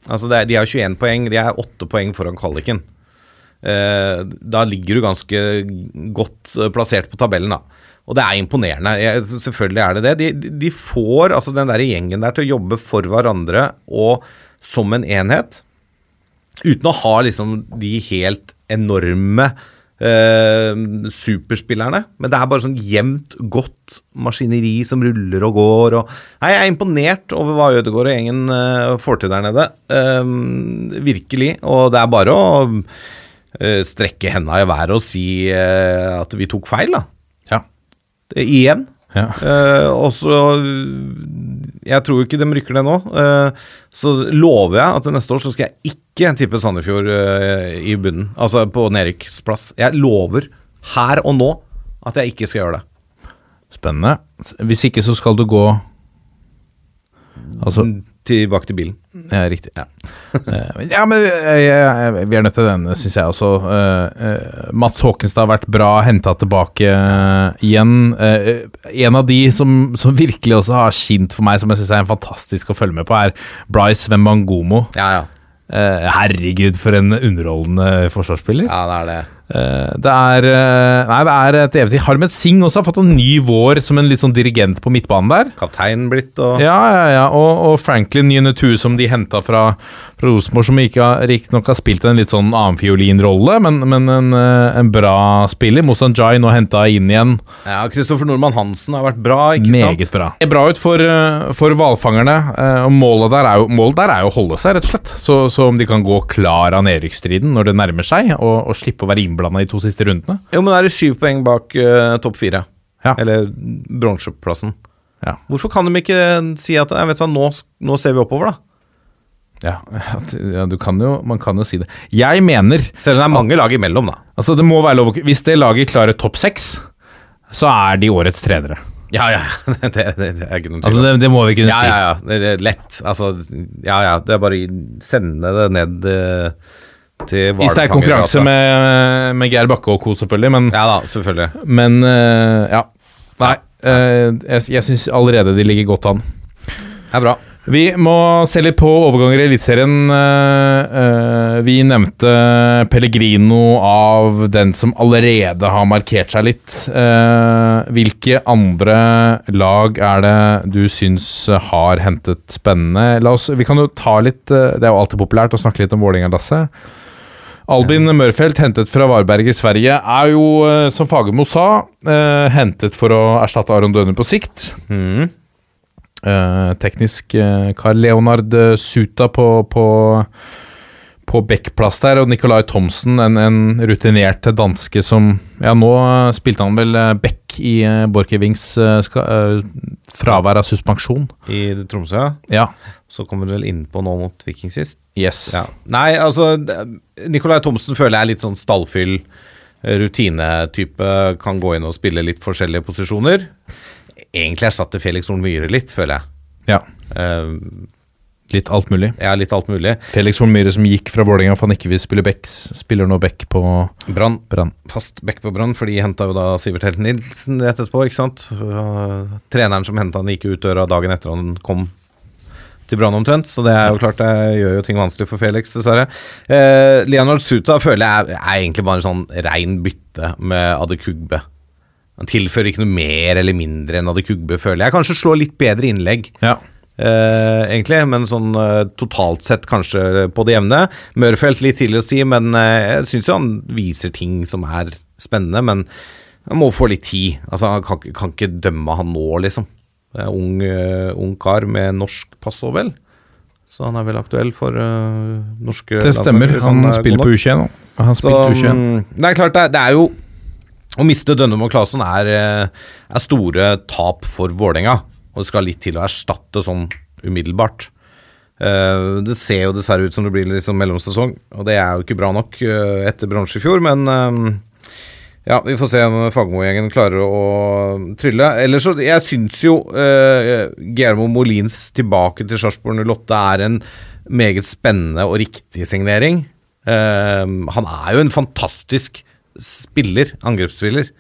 Altså er, de har 21 poeng, de er 8 poeng foran kvaliken. Uh, da ligger du ganske godt eh, plassert på tabellen, da. Og det er imponerende. Selvfølgelig er det det. De, de får altså den der gjengen der til å jobbe for hverandre og som en enhet. Uten å ha liksom de helt enorme eh, superspillerne. Men det er bare sånn jevnt godt maskineri som ruller og går. Og, nei, jeg er imponert over hva Ødegaard og gjengen eh, får til der nede. Eh, virkelig. Og det er bare å eh, strekke henda i været og si eh, at vi tok feil, da. Igjen. ja. Uh, og så Jeg tror ikke de rykker ned nå. Uh, så lover jeg at neste år så skal jeg ikke tippe Sandefjord uh, i bunnen. Altså på nedrykksplass. Jeg lover her og nå at jeg ikke skal gjøre det. Spennende. Hvis ikke, så skal du gå Altså Tilbake til bilen. Ja, riktig. Ja, men- ja men eh, vi er nødt til den, syns jeg også. Eh, eh, Mats Håkenstad har vært bra henta tilbake eh, igjen. Eh, en av de som, som virkelig også har skint for meg, som jeg syns er fantastisk å følge med på, er Bryce Wembangomo. Ja, ja. Eh, herregud, for en underholdende forsvarsspiller. Ja, det er det. Eh, det er eh, Nei, det er et eventyr. Harmet Singh også har fått en ny vår som en litt sånn dirigent på midtbanen der. Kaptein blitt og Ja, ja, ja. Og, og Franklin Nyenetu, som de henta fra, fra Rosenborg, som riktignok har spilt en litt sånn annenfiolinrolle, men, men en, eh, en bra spiller. Mosan Jai nå henta inn igjen. Ja, Kristoffer Nordmann Hansen har vært bra, ikke sant? Meget bra. Det er bra ut for, for hvalfangerne. Og målet der, er jo, målet der er jo å holde seg, rett og slett. Så, så om de kan gå klar av nedrykksstriden når det nærmer seg, og, og slippe å være innblanda i to siste rundene. Jo, men da er det syv poeng bak uh, topp fire. Ja. Eller bronseplassen. Ja. Hvorfor kan de ikke si at jeg vet hva, nå, nå ser vi oppover, da? Ja, ja du kan jo, man kan jo si det. Jeg mener Selv om det er mange lag imellom, da. Altså, det må være lov Hvis det laget klarer topp seks, så er de årets trenere. Ja, ja. <laughs> Det, det, det er ikke noen tvil. Altså, det, det må vi kunne ja, si. ja, ja. Det er lett. Altså, ja, ja. Det er bare å sende det ned eh, til I sterk konkurranse med, med Geir Bakke og co., selvfølgelig, men, Ja da, selvfølgelig. men uh, ja. Nei, uh, jeg, jeg syns allerede de ligger godt an. Det er bra. Vi må se litt på overganger i Eliteserien. Eh, vi nevnte Pellegrino av den som allerede har markert seg litt. Hvilke andre lag er det du syns har hentet spennende? Oss, vi kan jo ta litt Det er jo alltid populært å snakke litt om Vålerenga-lasset. Albin Mørfelt, hentet fra Varberg i Sverige, er jo, eh, som Fagermo sa, eh, hentet for å erstatte Aron Døhne på sikt. Mm. Eh, teknisk uh, Carl Leonard eh, Suta på, på, på backplass der, og Nicolai Thomsen, en, en rutinert danske som Ja, nå eh, spilte han vel back i Borchgrevinks eh, eh, fravær av suspensjon. I Tromsø, ja. Ja. Så kommer du vel innpå nå mot Viking sist. Yes. Ja. Nei, altså Nicolai Thomsen føler jeg er litt sånn stallfyll, eh, rutinetype. Kan gå inn og spille litt forskjellige posisjoner. Egentlig erstatter Felix Horn Myhre litt, føler jeg. ja. Uh, Litt alt mulig. ja, litt alt mulig. Felix Horn Myhre som gikk fra Vålerenga for han ikke vil spille back, spiller nå back på Brann Brann. fast back på Brann, for de henta jo da Sivert Helt Nilsen rett etterpå, ikke sant. Uh, treneren som henta han, gikk ut døra dagen etter han kom til Brann omtrent, så det er jo klart det gjør jo ting vanskelig for Felix, dessverre. Eh, Leonard Suta føler jeg er egentlig bare en sånn rein bytte med Adekugbe. Han tilfører ikke noe mer eller mindre enn Adekugbe, føler jeg. Kanskje slår litt bedre innlegg. Ja. Uh, egentlig, men sånn uh, totalt sett kanskje på det jevne. Mørfelt litt tidlig å si, men uh, jeg syns jo han viser ting som er spennende. Men han må få litt tid. Altså, Han kan, kan ikke dømme han nå, liksom. Det er ung, eh, ung kar med norsk pass og vel. Så han er vel aktuell for uh, norske Det stemmer. Han, Han er spiller på nok. U21 nå. Han Så, på U21. mm, det er klart, det er, det er jo Å miste Dønnum og Claesson er, eh, er store tap for Vålerenga. Og det skal litt til å erstatte sånn umiddelbart. Uh, det ser jo dessverre ut som det blir litt sånn mellomsesong, og det er jo ikke bra nok uh, etter bronse i fjor, men eh, ja, vi får se om Fagermo-gjengen klarer å trylle. Ellers så Jeg syns jo eh, Guillermo Molins tilbake til Sarpsborg 08 er en meget spennende og riktig signering. Eh, han er jo en fantastisk spiller, angrepsspiller.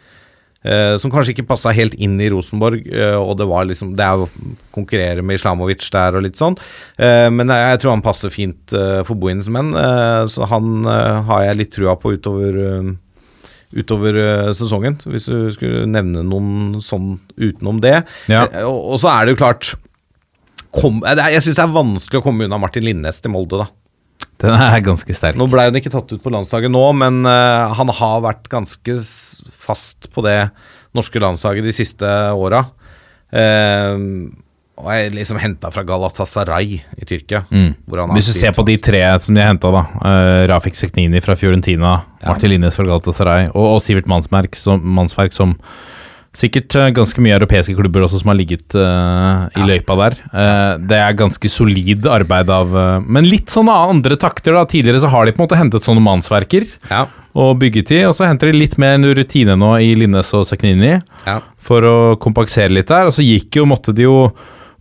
eh, som kanskje ikke passa helt inn i Rosenborg, eh, og det var liksom Det er å konkurrere med Islamovic der og litt sånn. Eh, men jeg, tror han passer fint uh, for Bohins menn, eh, så han eh, har jeg litt trua på utover eh, utover eh, sesongen, hvis du skulle nevne noen sånn utenom det. Ja. Eh, og, og så er det jo klart kom, eh, Jeg syns det er vanskelig å komme unna Martin Linnes til Molde, da. Den er ganske sterk. Nå ble han ikke tatt ut på landslaget nå, men uh, han har vært ganske fast på det norske landslaget de siste åra. Eh, og jeg liksom henta fra Galatasaray i Tyrkia. han Hvis du ser på de tre som de har henta, da. Uh, Rafik Seknini fra Fiorentina, Martin Linnes fra Galatasaray og, og Sivert Mannsverk som, Mannsverk som Sikkert eh, ganske mye europeiske klubber også som har ligget uh, i løypa der. Eh, det er ganske solid arbeid av eh, Men litt sånne andre takter. da Tidligere så har de på en måte hentet sånne mannsverker Ja, og bygget i, og så henter de litt mer rutine nå i Linnes og Seknini ja. for å kompensere litt der. Og så gikk jo, måtte de jo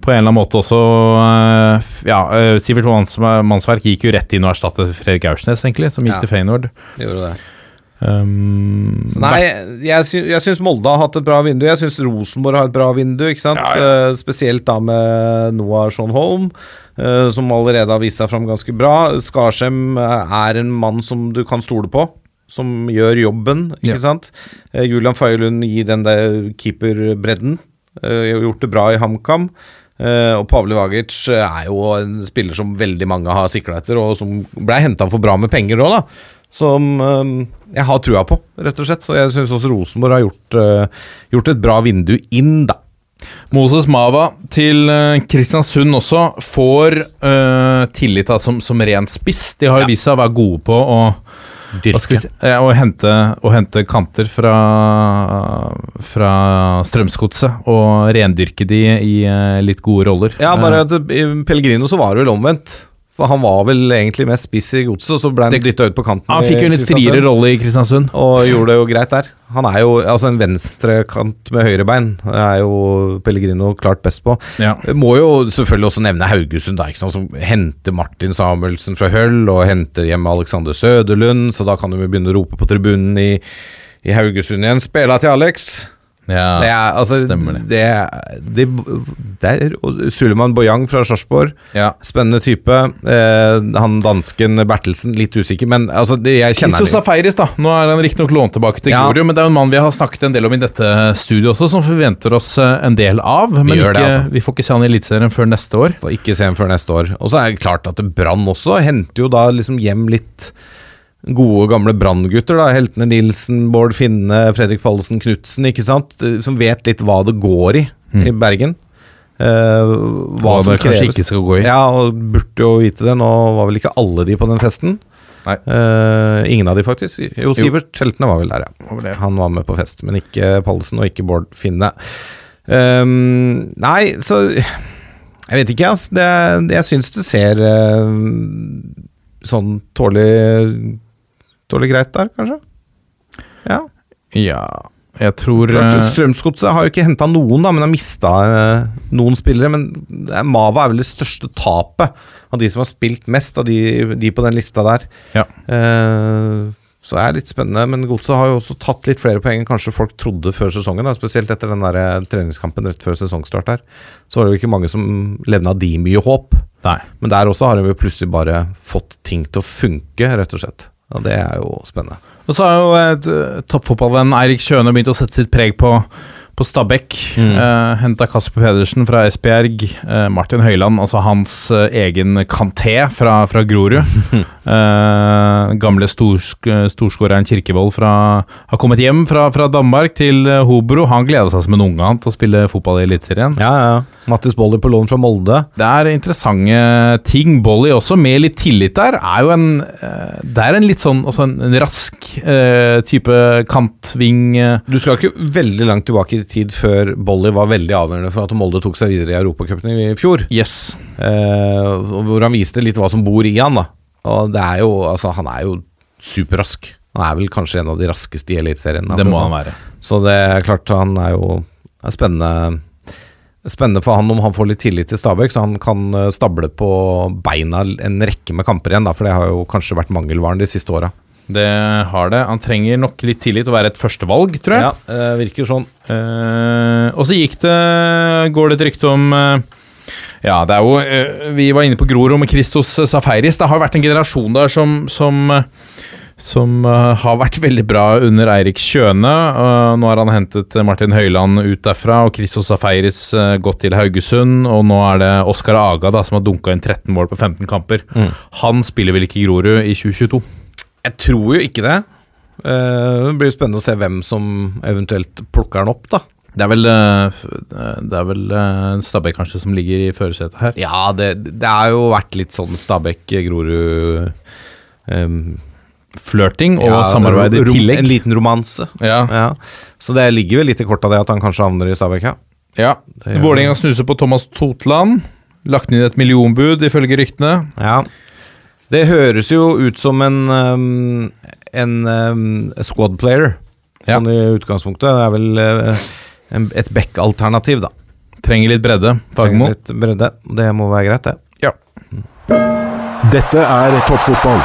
på en eller annen måte også eh, Ja, eh, Sivert Manns, Mannsverk gikk jo rett inn og erstattet Fredrik Aursnes, egentlig, som gikk Ja. til Feyenoord. Gjorde det. Um, nei, jeg, sy syns Molde har hatt et bra vindu. Jeg syns Rosenborg har et bra vindu, ikke sant. Eh, spesielt da med Noah Sean Holm, uh, som allerede har vist seg fram ganske bra. Skarsheim er en mann som du kan stole på. Som gjør jobben, ikke Ja. sant. Uh, Julian Fagerlund gir den der keeperbredden. Uh, gjort det bra i HamKam. Eh, og Pavle Vagic er jo en spiller som veldig mange har sikla etter, og som ble henta for bra med penger òg, da. Som eh, jeg har trua på, rett og slett. Så jeg syns også Rosenborg har gjort, eh, gjort et bra vindu inn, da. Moses Mava til eh, Kristiansund også får uh, tillit da, som, som ren spiss. De har jo vist seg å være gode på å eh, å, hente, hente kanter fra, fra Strømsgodset og rendyrke de i eh, litt gode roller. Ja, bare at i Pellegrino så var det vel omvendt. For han var vel egentlig mest spiss i godset, så ble han dytta ut på kanten. Han fikk jo en litt friere rolle i Kristiansund. Og gjorde det jo greit der. Han er jo altså en venstrekant med høyrebein. Er jo Pellegrino klart best på. Ja. Må jo selvfølgelig også nevne Haugesund, da, ikke sant? som henter Martin Samuelsen fra Høll og henter hjem Alexander Søderlund, så da kan du begynne å rope på tribunen i, i Haugesund igjen. Spela til Alex! Ja, det er altså stemmer det. Det, det, det Suleman Boyang fra Sarpsborg. ja. Spennende type. Eh, han dansken Bertelsen, litt usikker, men altså, det, jeg kjenner Christos Safaris, da. Nå er han riktignok lånt tilbake til Ja. Grorud, men det er jo en mann vi har snakket en del om i dette studioet også, som forventer oss eh, en del av. Men vi, ikke, det, altså. vi får ikke se han i Eliteserien før neste år. Får ikke se ham før neste år. Og så er det klart at Brann også henter jo da liksom hjem litt gode, gamle Brann-gutter. Heltene Nilsen, Bård Finne, Fredrik Pallesen Knutsen, ikke sant? Som vet litt hva det går i i Bergen. Eh, hva som det kanskje kreves. ikke skal gå i. Ja, og burde jo vite det. Nå var vel ikke alle de på den festen. Nei. Eh, ingen av de, faktisk. Jo, Sivert Heltene var vel der, ja. Han var med på fest, men ikke Pallesen og ikke Bård Finne. Um, nei, så Jeg vet ikke, altså. Det, jeg syns det ser uh, sånn tålelig Tålelig greit der, kanskje. Ja. Ja, jeg tror eh, Strømsgodset har jo ikke henta noen, da, men har mista noen spillere. Men er- Mava er vel det største tapet av de som har spilt mest, av de, de på den lista der. Ja. Eh, så det er litt spennende, men Godset har jo også tatt litt flere poeng enn kanskje folk trodde før sesongen. Da, spesielt etter den der eh, treningskampen rett før sesongstart her. Så var det jo ikke mange som levna de mye håp. Nei. Men der også har de jo plutselig bare fått ting til å funke, rett og slett. Og det er jo spennende. Og så har jo eh, toppfotballvenn Eirik Kjøne begynt å sette sitt preg på, på Stabæk. Mm. Eh, Henta Kasper Pedersen fra Esbjerg. Eh, Martin Høiland, altså hans eh, egen Kanté fra, fra Grorud. <laughs> eh, gamle storsk, storskåreren Kirkevold fra, har kommet hjem fra, fra Danmark til eh, Hobro. Han gleder seg som en unge han til å spille fotball i Eliteserien. Ja, ja. Mattis Bolli på lån fra Molde. Det er interessante ting. Bolly også, med litt tillit der, er jo en eh, Det er en litt sånn altså en, en rask uh, type kantving. Du skal ikke veldig langt tilbake i tid før Bolly var veldig avgjørende for at Molde tok seg videre i Europacupen i fjor. Yes. Uh, hvor han viste litt hva som bor i han. da Og det er jo, altså Han er jo superrask. Han er vel kanskje en av de raskeste i Eliteserien. Det må han være. Så det er klart han er jo er spennende Spennende for han om han får litt tillit til Stabæk, så han kan eh, stable på beina en rekke med kamper igjen. da For det har jo kanskje vært mangelvaren de siste åra. Det har det. Han trenger nok litt tillit å være et førstevalg, tror jeg. Ja, det virker sånn. Eh, og så gikk det Går det et rykte om eh, Ja, det er jo eh, Vi var inne på Grorud med Christos Safaris. Det har vært en generasjon der som som, eh, som eh, har vært veldig bra under Eirik Kjøne. Eh, nå har han hentet Martin Høiland ut derfra, og Christos Safaris gått til Haugesund. Og nå er det Oskar Aga da, som har dunka inn 13 mål på 15 kamper. Han spiller vel ikke Grorud i 2022? Jeg tror jo ikke det. Eh, det blir spennende å se hvem som eventuelt plukker den opp, da. Det er vel, eh, det er vel eh, Stabæk kanskje som ligger i førersetet her. Ja, det, det har jo vært litt sånn Stabæk-Grorud um, Flørting og samarbeid i tillegg. En liten romanse. Ja, Ja. Så det ligger vel litt i kortet av det at han kanskje havner i Stabæk, ja. ja. Vålerenga snuser på Thomas Totland. Lagt inn et millionbud, ifølge ryktene. ja. Det høres jo ut som en um, en um, squad player, Ja. sånn i utgangspunktet. Det er vel uh, et back-alternativ, da. Trenger litt bredde. Fagermo. Litt bredde. Det må være greit, det. Ja. Dette er toppfotball.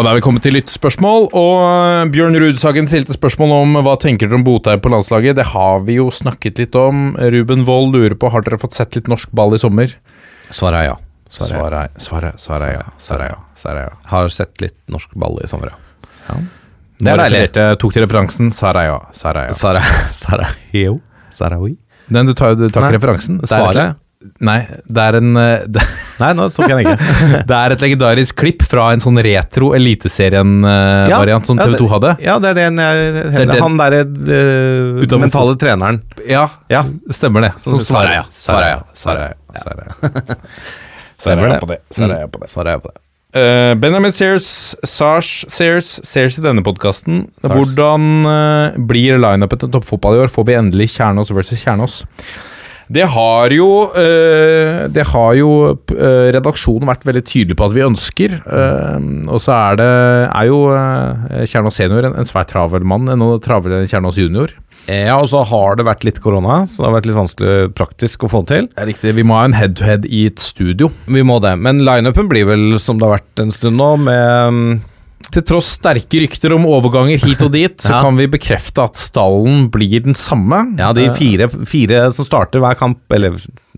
Og da er vi kommet til lyttespørsmål, og eh, Bjørn Rudsagen stilte spørsmål om hva tenker dere om Botheim på landslaget. Det har vi jo snakket litt om. Ruben Wold lurer på har dere fått sett litt norsk ball i sommer. Svaret er ja. Svaret er ja. Svaret er svaret er ja. Svaret er ja. Svaret er ja. Har sett litt norsk ball i sommer, ja. Det er deilig. Tok til referansen. Saraya. Saraya. ja. Ja. Sara, <laughs> Sara, jo. Sarawi. Den du tar, du tar ikke referansen? Er Svaret? Nei, det er en eh, <laughs> det, Nei, nå tok jeg den ikke. <laughs> det er et legendarisk klipp fra en sånn retro Eliteserien-variant som TV 2 det- hadde. Ja, det er den jeg Det er Han derre uh, mentale treneren. Ja, Ja. stemmer det. Som som ja. Svarer ja. Svarer ja. Svarer ja. Stemmer ja det. på det. Svarer ja på det. Svarer jeg på det. Eh, Benjamin Sears, Sars Sears, Sears i denne podkasten. Hvordan uh, blir lineupen til toppfotball i år? Får vi endelig Kjernås versus Kjernås? Det har jo, uh, det har jo redaksjonen vært veldig tydelig på at vi ønsker. og så er det er jo uh, Kjernås senior en, en svært travel mann. Travlere enn Kjernås junior. Ja, og så har det vært litt korona, så det har vært litt vanskelig praktisk å få det til. Det er riktig. Vi må ha en head-to-head i et studio. Vi må det. Men lineupen blir vel som det har vært en stund nå, med mm, Til tross sterke rykter om overganger hit og dit, <laughs> så Ja. kan vi bekrefte at stallen blir den samme. Ja, de Eh, fire, fire som starter hver kamp, eller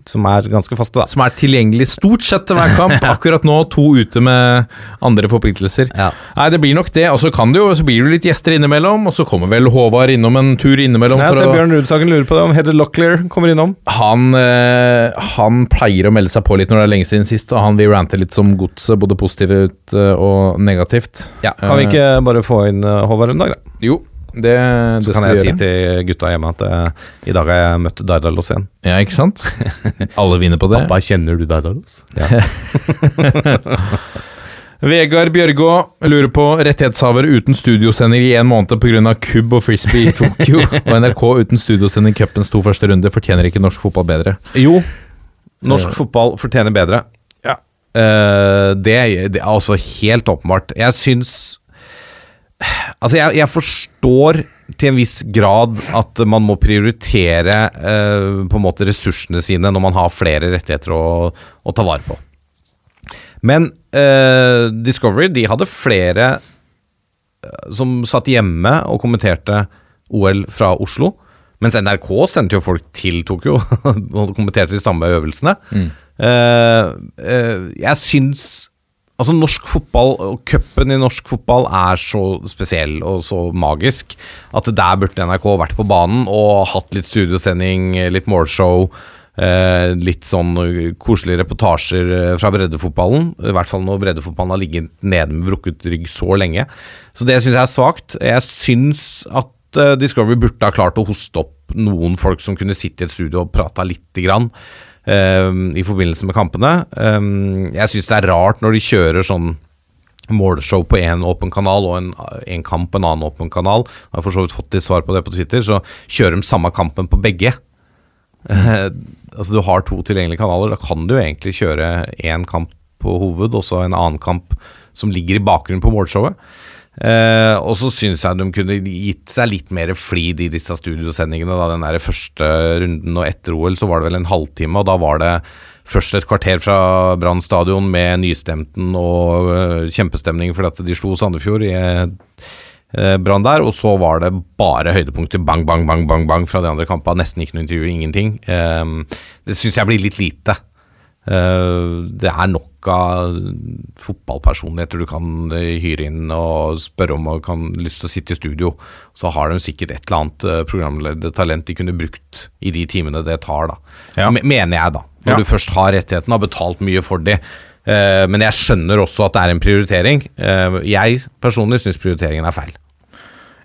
som er ganske faste, da. som er tilgjengelig stort sett til hver kamp. <laughs> Akkurat nå to ute med andre forpliktelser. Ja. Nei, det blir nok det. Og så kan det jo, så blir det litt gjester innimellom, og så kommer vel Håvard innom en tur innimellom. Nei, Jeg ser Bjørn Rudsagen lurer på det, om Heather Locklear kommer innom. han, eh, han pleier å melde seg på litt når det er lenge siden sist, og han vil rante litt som godset, både positivt eh, og negativt. Ja, Kan vi ikke bare få inn eh, Håvard en dag, da? Jo, det, Så det kan jeg vi si gjøre. til gutta hjemme at uh, i dag har jeg møtt Daidalos igjen. Ja, ikke sant? <laughs> Alle vinner på det. Pappa, kjenner du Daidalos? Ja. <laughs> Vegard Bjørgå lurer på rettighetshaver uten studiosender i en måned pga. kubb og frisbee i Tokyo. <laughs> og NRK uten studiosender i cupens to første runde. Fortjener ikke norsk fotball bedre? Jo, norsk fotball fortjener bedre. Ja. Uh, det, det er altså helt åpenbart. Jeg syns Altså, jeg, jeg forstår til en viss grad at man må prioritere eh, på en måte ressursene sine når man har flere rettigheter å, å ta vare på. Men eh, Discovery de hadde flere eh, som satt hjemme og kommenterte OL fra Oslo. Mens NRK sendte jo folk til Tokyo <laughs> og kommenterte de samme øvelsene. Eh, eh, jeg syns Altså Norsk fotball og cupen i norsk fotball er så spesiell og så magisk at der burde NRK vært på banen og hatt litt studiosending, litt målshow. Eh, litt sånn koselige reportasjer eh, fra breddefotballen. I hvert fall når breddefotballen har ligget nede med brukket rygg så lenge. Så det syns jeg er svakt. Jeg syns at eh, Discovery burde ha klart å hoste opp noen folk som kunne sitte i et studio og prata lite grann. Eh, I forbindelse med kampene. Eh, jeg syns det er rart når de kjører sånn målshow på én åpen kanal og en, en kamp på en annen åpen kanal. Jeg har for så vidt fått litt svar på det på Twitter. Så kjører de samme kampen på begge. Mm. <laughs> altså Du har to tilgjengelige kanaler. Da kan du egentlig kjøre én kamp på hoved, og så en annen kamp som ligger i bakgrunnen på målshowet. Eh, og så syns jeg de kunne gitt seg litt mer flid i disse studiosendingene. Da den der første runden og etter OL så var det vel en halvtime, og da var det først et kvarter fra Brann stadion med nystemten og uh, kjempestemning fordi at de slo Sandefjord i uh, Brann der, og så var det bare høydepunkter bang, bang, bang, bang, bang fra de andre kampene. Nesten ikke noe intervju, ingenting. Eh, det syns jeg blir litt lite. Eh, det er nok av fotballpersonligheter du kan eh, hyre inn og spørre om og kan lyst til å sitte i studio. Så har de sikkert et eller annet eh, programledertalent de kunne brukt i de timene det tar, da. Ja. Mener jeg, da. Når Ja. du først har rettigheten har betalt mye for de. Eh, men jeg skjønner også at det er en prioritering. Jeg personlig syns prioriteringen er feil.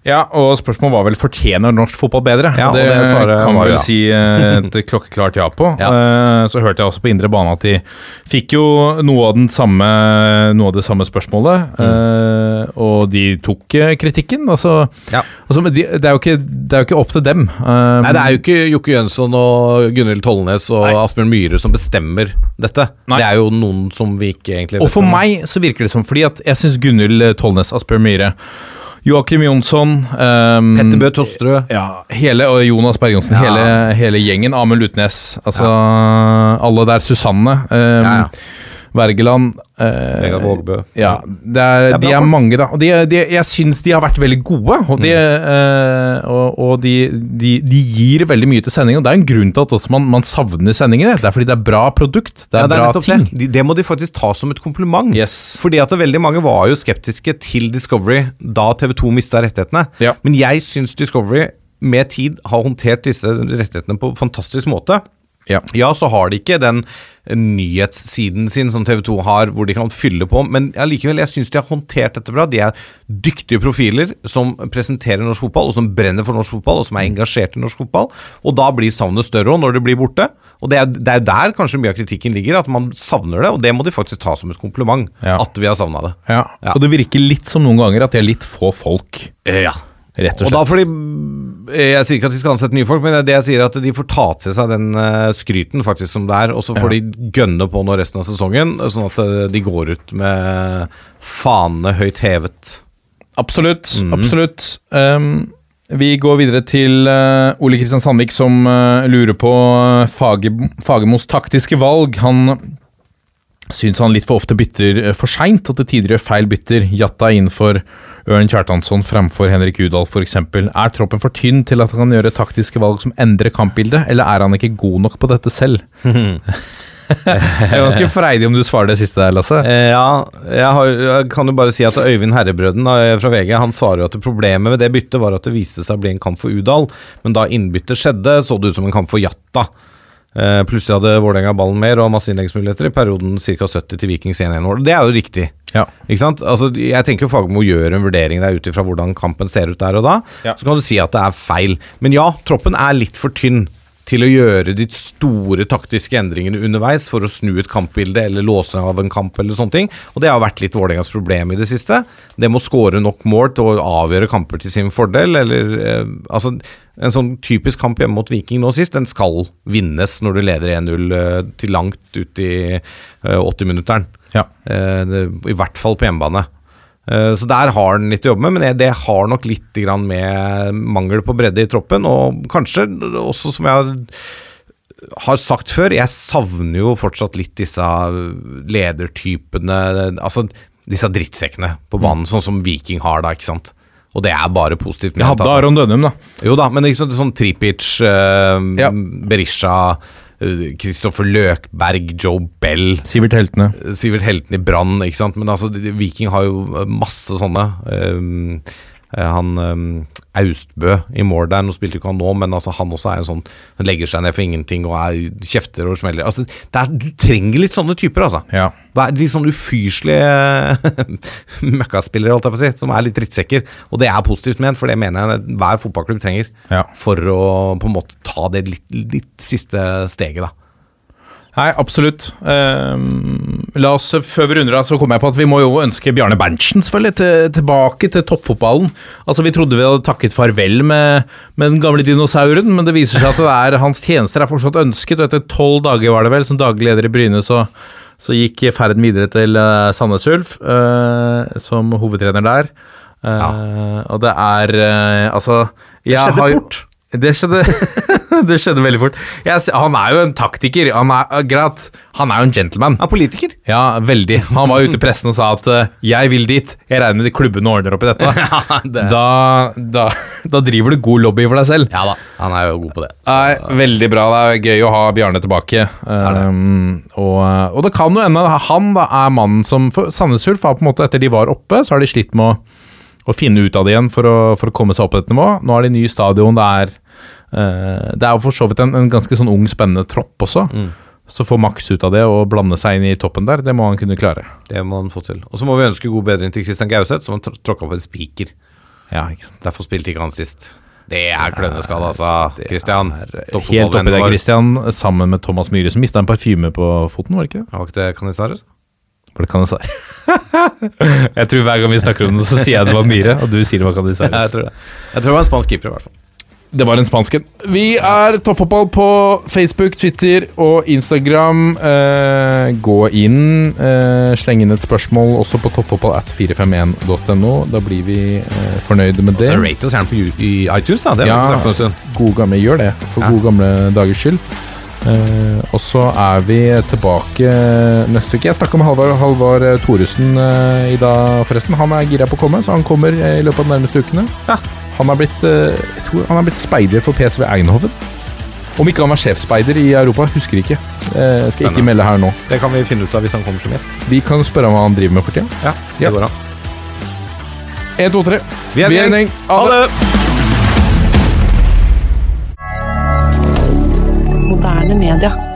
Ja, og spørsmålet var vel fortjener norsk fotball bedre? Ja, og det svaret kan man vel ja. si eh, et <laughs> klokkeklart ja på. Ja. Eh, Så hørte jeg også på indre bane at de fikk jo noe av, den samme, noe av det samme spørsmålet, Mm. og de tok eh, kritikken. Altså. Ja. altså, de, det, er jo ikke, det er jo ikke opp til dem. Eh, Nei, det er jo ikke Jokke Jønsson og Gunhild Tollnes og Nei. Asbjørn Myhre som bestemmer dette. Nei. Det er jo noen som vi ikke egentlig Og for meg så virker det som Fordi at jeg syns Gunhild Tollnes, Asbjørn Myhre, Joakim Jonsson um, Petter Bø Tosterud. Ja, hele, og Jonas Berg-Johnsen, Ja. hele, hele gjengen. Amund Lutnes, altså alle der. Susanne. Um, Ja, ja. Wergeland. eh, Vegard Vågbø. Ja, det er, Det er de er mange, da. Og de, de, jeg syns de har vært veldig gode. Og, de, Mm. eh, og, og de, de, de gir veldig mye til sendingen. Og det er en grunn til at man, man savner sendingene. Det er fordi det er bra produkt. Det er, Ja, det, er bra ting. det. De, det må de faktisk ta som et kompliment. Yes. Fordi at veldig mange var jo skeptiske til Discovery da TV2 mista rettighetene. Ja. Men jeg syns Discovery med tid har håndtert disse rettighetene på en fantastisk måte. Ja. Ja, så har de ikke den nyhetssiden sin som TV 2 har, hvor de kan fylle på, men allikevel, jeg syns de har håndtert dette bra. De er dyktige profiler som presenterer norsk fotball, og som brenner for norsk fotball, og som er engasjert i norsk fotball. Og da blir savnet større òg, når det blir borte. Og det er, det er der kanskje mye av kritikken ligger, at man savner det, og det må de faktisk ta som et kompliment, Ja. at vi har savna det. Ja. Ja. Og det virker litt som noen ganger at de er litt få folk, Ja. rett og slett. Og da får de Jeg sier ikke at de skal ansette nye folk, men det jeg sier er at de får ta til seg den eh, skryten faktisk som det er, og så får de gønne på nå resten av sesongen, sånn at eh, de går ut med fanene høyt hevet. Absolutt. Absolutt. Um, vi går videre til uh, Ole Kristian Sandvik, som uh, lurer på Fagermos taktiske valg. Han syns han litt for ofte bytter uh, for seint, at det tidligere gjør feil bytter. Jatta inn for Ørn Kjartansson fremfor Henrik Udal f.eks. Er troppen for tynn til at han kan gjøre taktiske valg som endrer kampbildet, eller er han ikke god nok på dette selv? <laughs> Jeg er ganske freidig om du svarer det siste der, Lasse. Eh, ja, jeg, har, jeg kan jo bare si at Øyvind Herrebrøden fra VG Han svarer jo at problemet med det byttet var at det viste seg å bli en kamp for Udal, men da innbyttet skjedde, så det ut som en kamp for Jatta. Eh, plutselig hadde Vålerenga ballen mer og masse innleggsmuligheter i perioden ca. 70 til Vikings 1-1-mål. Det er jo riktig. Ja. Ikke sant? Altså, jeg tenker jo Fagermo gjør en vurdering der ut ifra hvordan kampen ser ut der og da. Ja. Så kan du si at det er feil. Men ja, troppen er litt for tynn til å gjøre de store taktiske endringene underveis for å snu et kampbilde eller låse av en kamp eller sånne ting. Og det har vært litt Vålerengas problem i det siste. Det må skåre nok mål til å avgjøre kamper til sin fordel, eller eh, altså en sånn typisk kamp hjemme mot Viking nå sist, den skal vinnes når du leder 1-0 eh, til langt ut i eh, 80-minutteren. Ja. Eh, I hvert fall på hjemmebane. Eh, Så der har han litt å jobbe med, men det- har nok litt med mangel på bredde i troppen, og kanskje også, som jeg har sagt før, jeg savner jo fortsatt litt disse ledertypene, altså disse drittsekkene på banen, sånn som Viking har da, ikke sant. Og det er bare positivt. Jeg hadde altså. Aron Dønum, da. Jo da, men ikke sånn, Tripic, uh, Ja. Berisha, eh, Kristoffer Løkberg, Joe Bell Sivert Heltene. Sivert Heltene i Brann, ikke sant. Men altså, Viking har jo masse sånne. Um, eh, han um, Austbø i mål der, nå spilte ikke han nå, men altså, han også er en sånn Han legger seg ned for ingenting og er kjefter og smeller. Altså, er, du trenger litt sånne typer, altså. Ja. De sånn ufyselige <laughs> møkkaspillere, holdt jeg på å si, som er litt drittsekker. Og det er positivt ment, for det mener jeg hver fotballklubb trenger. Ja. For å på en måte ta det litt, litt siste steget, da. Nei, absolutt. Ehm, la oss, Før vi runder av, så kommer jeg på at vi må jo ønske Bjarne Berntsen selvfølgelig til, tilbake til toppfotballen. Altså, Vi trodde vi hadde takket farvel med, med den gamle dinosauren, men det viser seg at det er, hans tjenester er fortsatt ønsket. og Etter tolv dager var det vel, som daglig leder i Bryne, så, så gikk ferden videre til uh, Sandnes Ulf uh, som hovedtrener der. Eh, Og det er Altså jeg skjedde har fort. Det skjedde, <laughs> <laughs> det skjedde veldig fort. Jeg, han er jo en taktiker. Han er, greit, han er jo en gentleman. Han er politiker. Ja, veldig. Han var ute i pressen og sa at uh, 'jeg vil dit', jeg regner med de klubbene ordner opp i dette. <laughs> da, da, <laughs> da driver du god lobby for deg selv. Ja da, han er jo god på det. Så- Nei, veldig bra. Det er gøy å ha Bjarne tilbake. Um, og, og det kan jo hende han da er mannen som for Sandnes Ulf har på en måte, etter de var oppe, så har de slitt med å, å finne ut av det igjen for å, for å komme seg opp på dette nivået. Nå har de ny stadion. Det er, eh, det er jo for så vidt en, en ganske sånn ung, spennende tropp også. Så få maks ut av det og blande seg inn i toppen der, det må han kunne klare. Det må han få til. Og så må vi ønske god bedring til Christian Gauseth, som har tr- tråkka på en spiker. Ja. Derfor spilte ikke han sist. Det er kløneskade, altså. Christian. Helt oppi det, Christian, sammen med Thomas Myhre, som mista en parfyme på foten, var det ikke det? Var ikke det Canizares? Var det Canizares? <laughs> jeg tror hver gang vi snakker om det, så sier jeg det var Myhre, og du sier det var <laughs> Canizares. Jeg tror det. Jeg tror det var en spansk keeper, i hvert fall. Det var en spansken. Vi er Toppfotball på Facebook, Twitter og Instagram. Eh, gå inn, eh, sleng inn et spørsmål også på toppfotballat451.no. Da blir vi eh, fornøyde med det. Og så rate oss gjerne på i iTunes, da. Det Ja. god. Gamle, gjør det, for Ja. gode gamle dagers skyld. Eh, og så er vi tilbake neste uke. Jeg snakka med Halvard, Halvard Thoresen uh, i dag, forresten. Han er gira på å komme, så han kommer eh, i løpet av de nærmeste ukene. Han er blitt, uh, jeg tror han er blitt speider for PSV Einhoven. Om ikke han var sjefsspeider i Europa, husker ikke. Eh, jeg skal ikke melde her nå. Det kan vi finne ut av hvis han kommer som gjest. Vi kan spørre om hva han driver med for tida. Ja, Ja. det går an. 1, 2, 3. Vi er en gjeng. Ha det! Moderne media.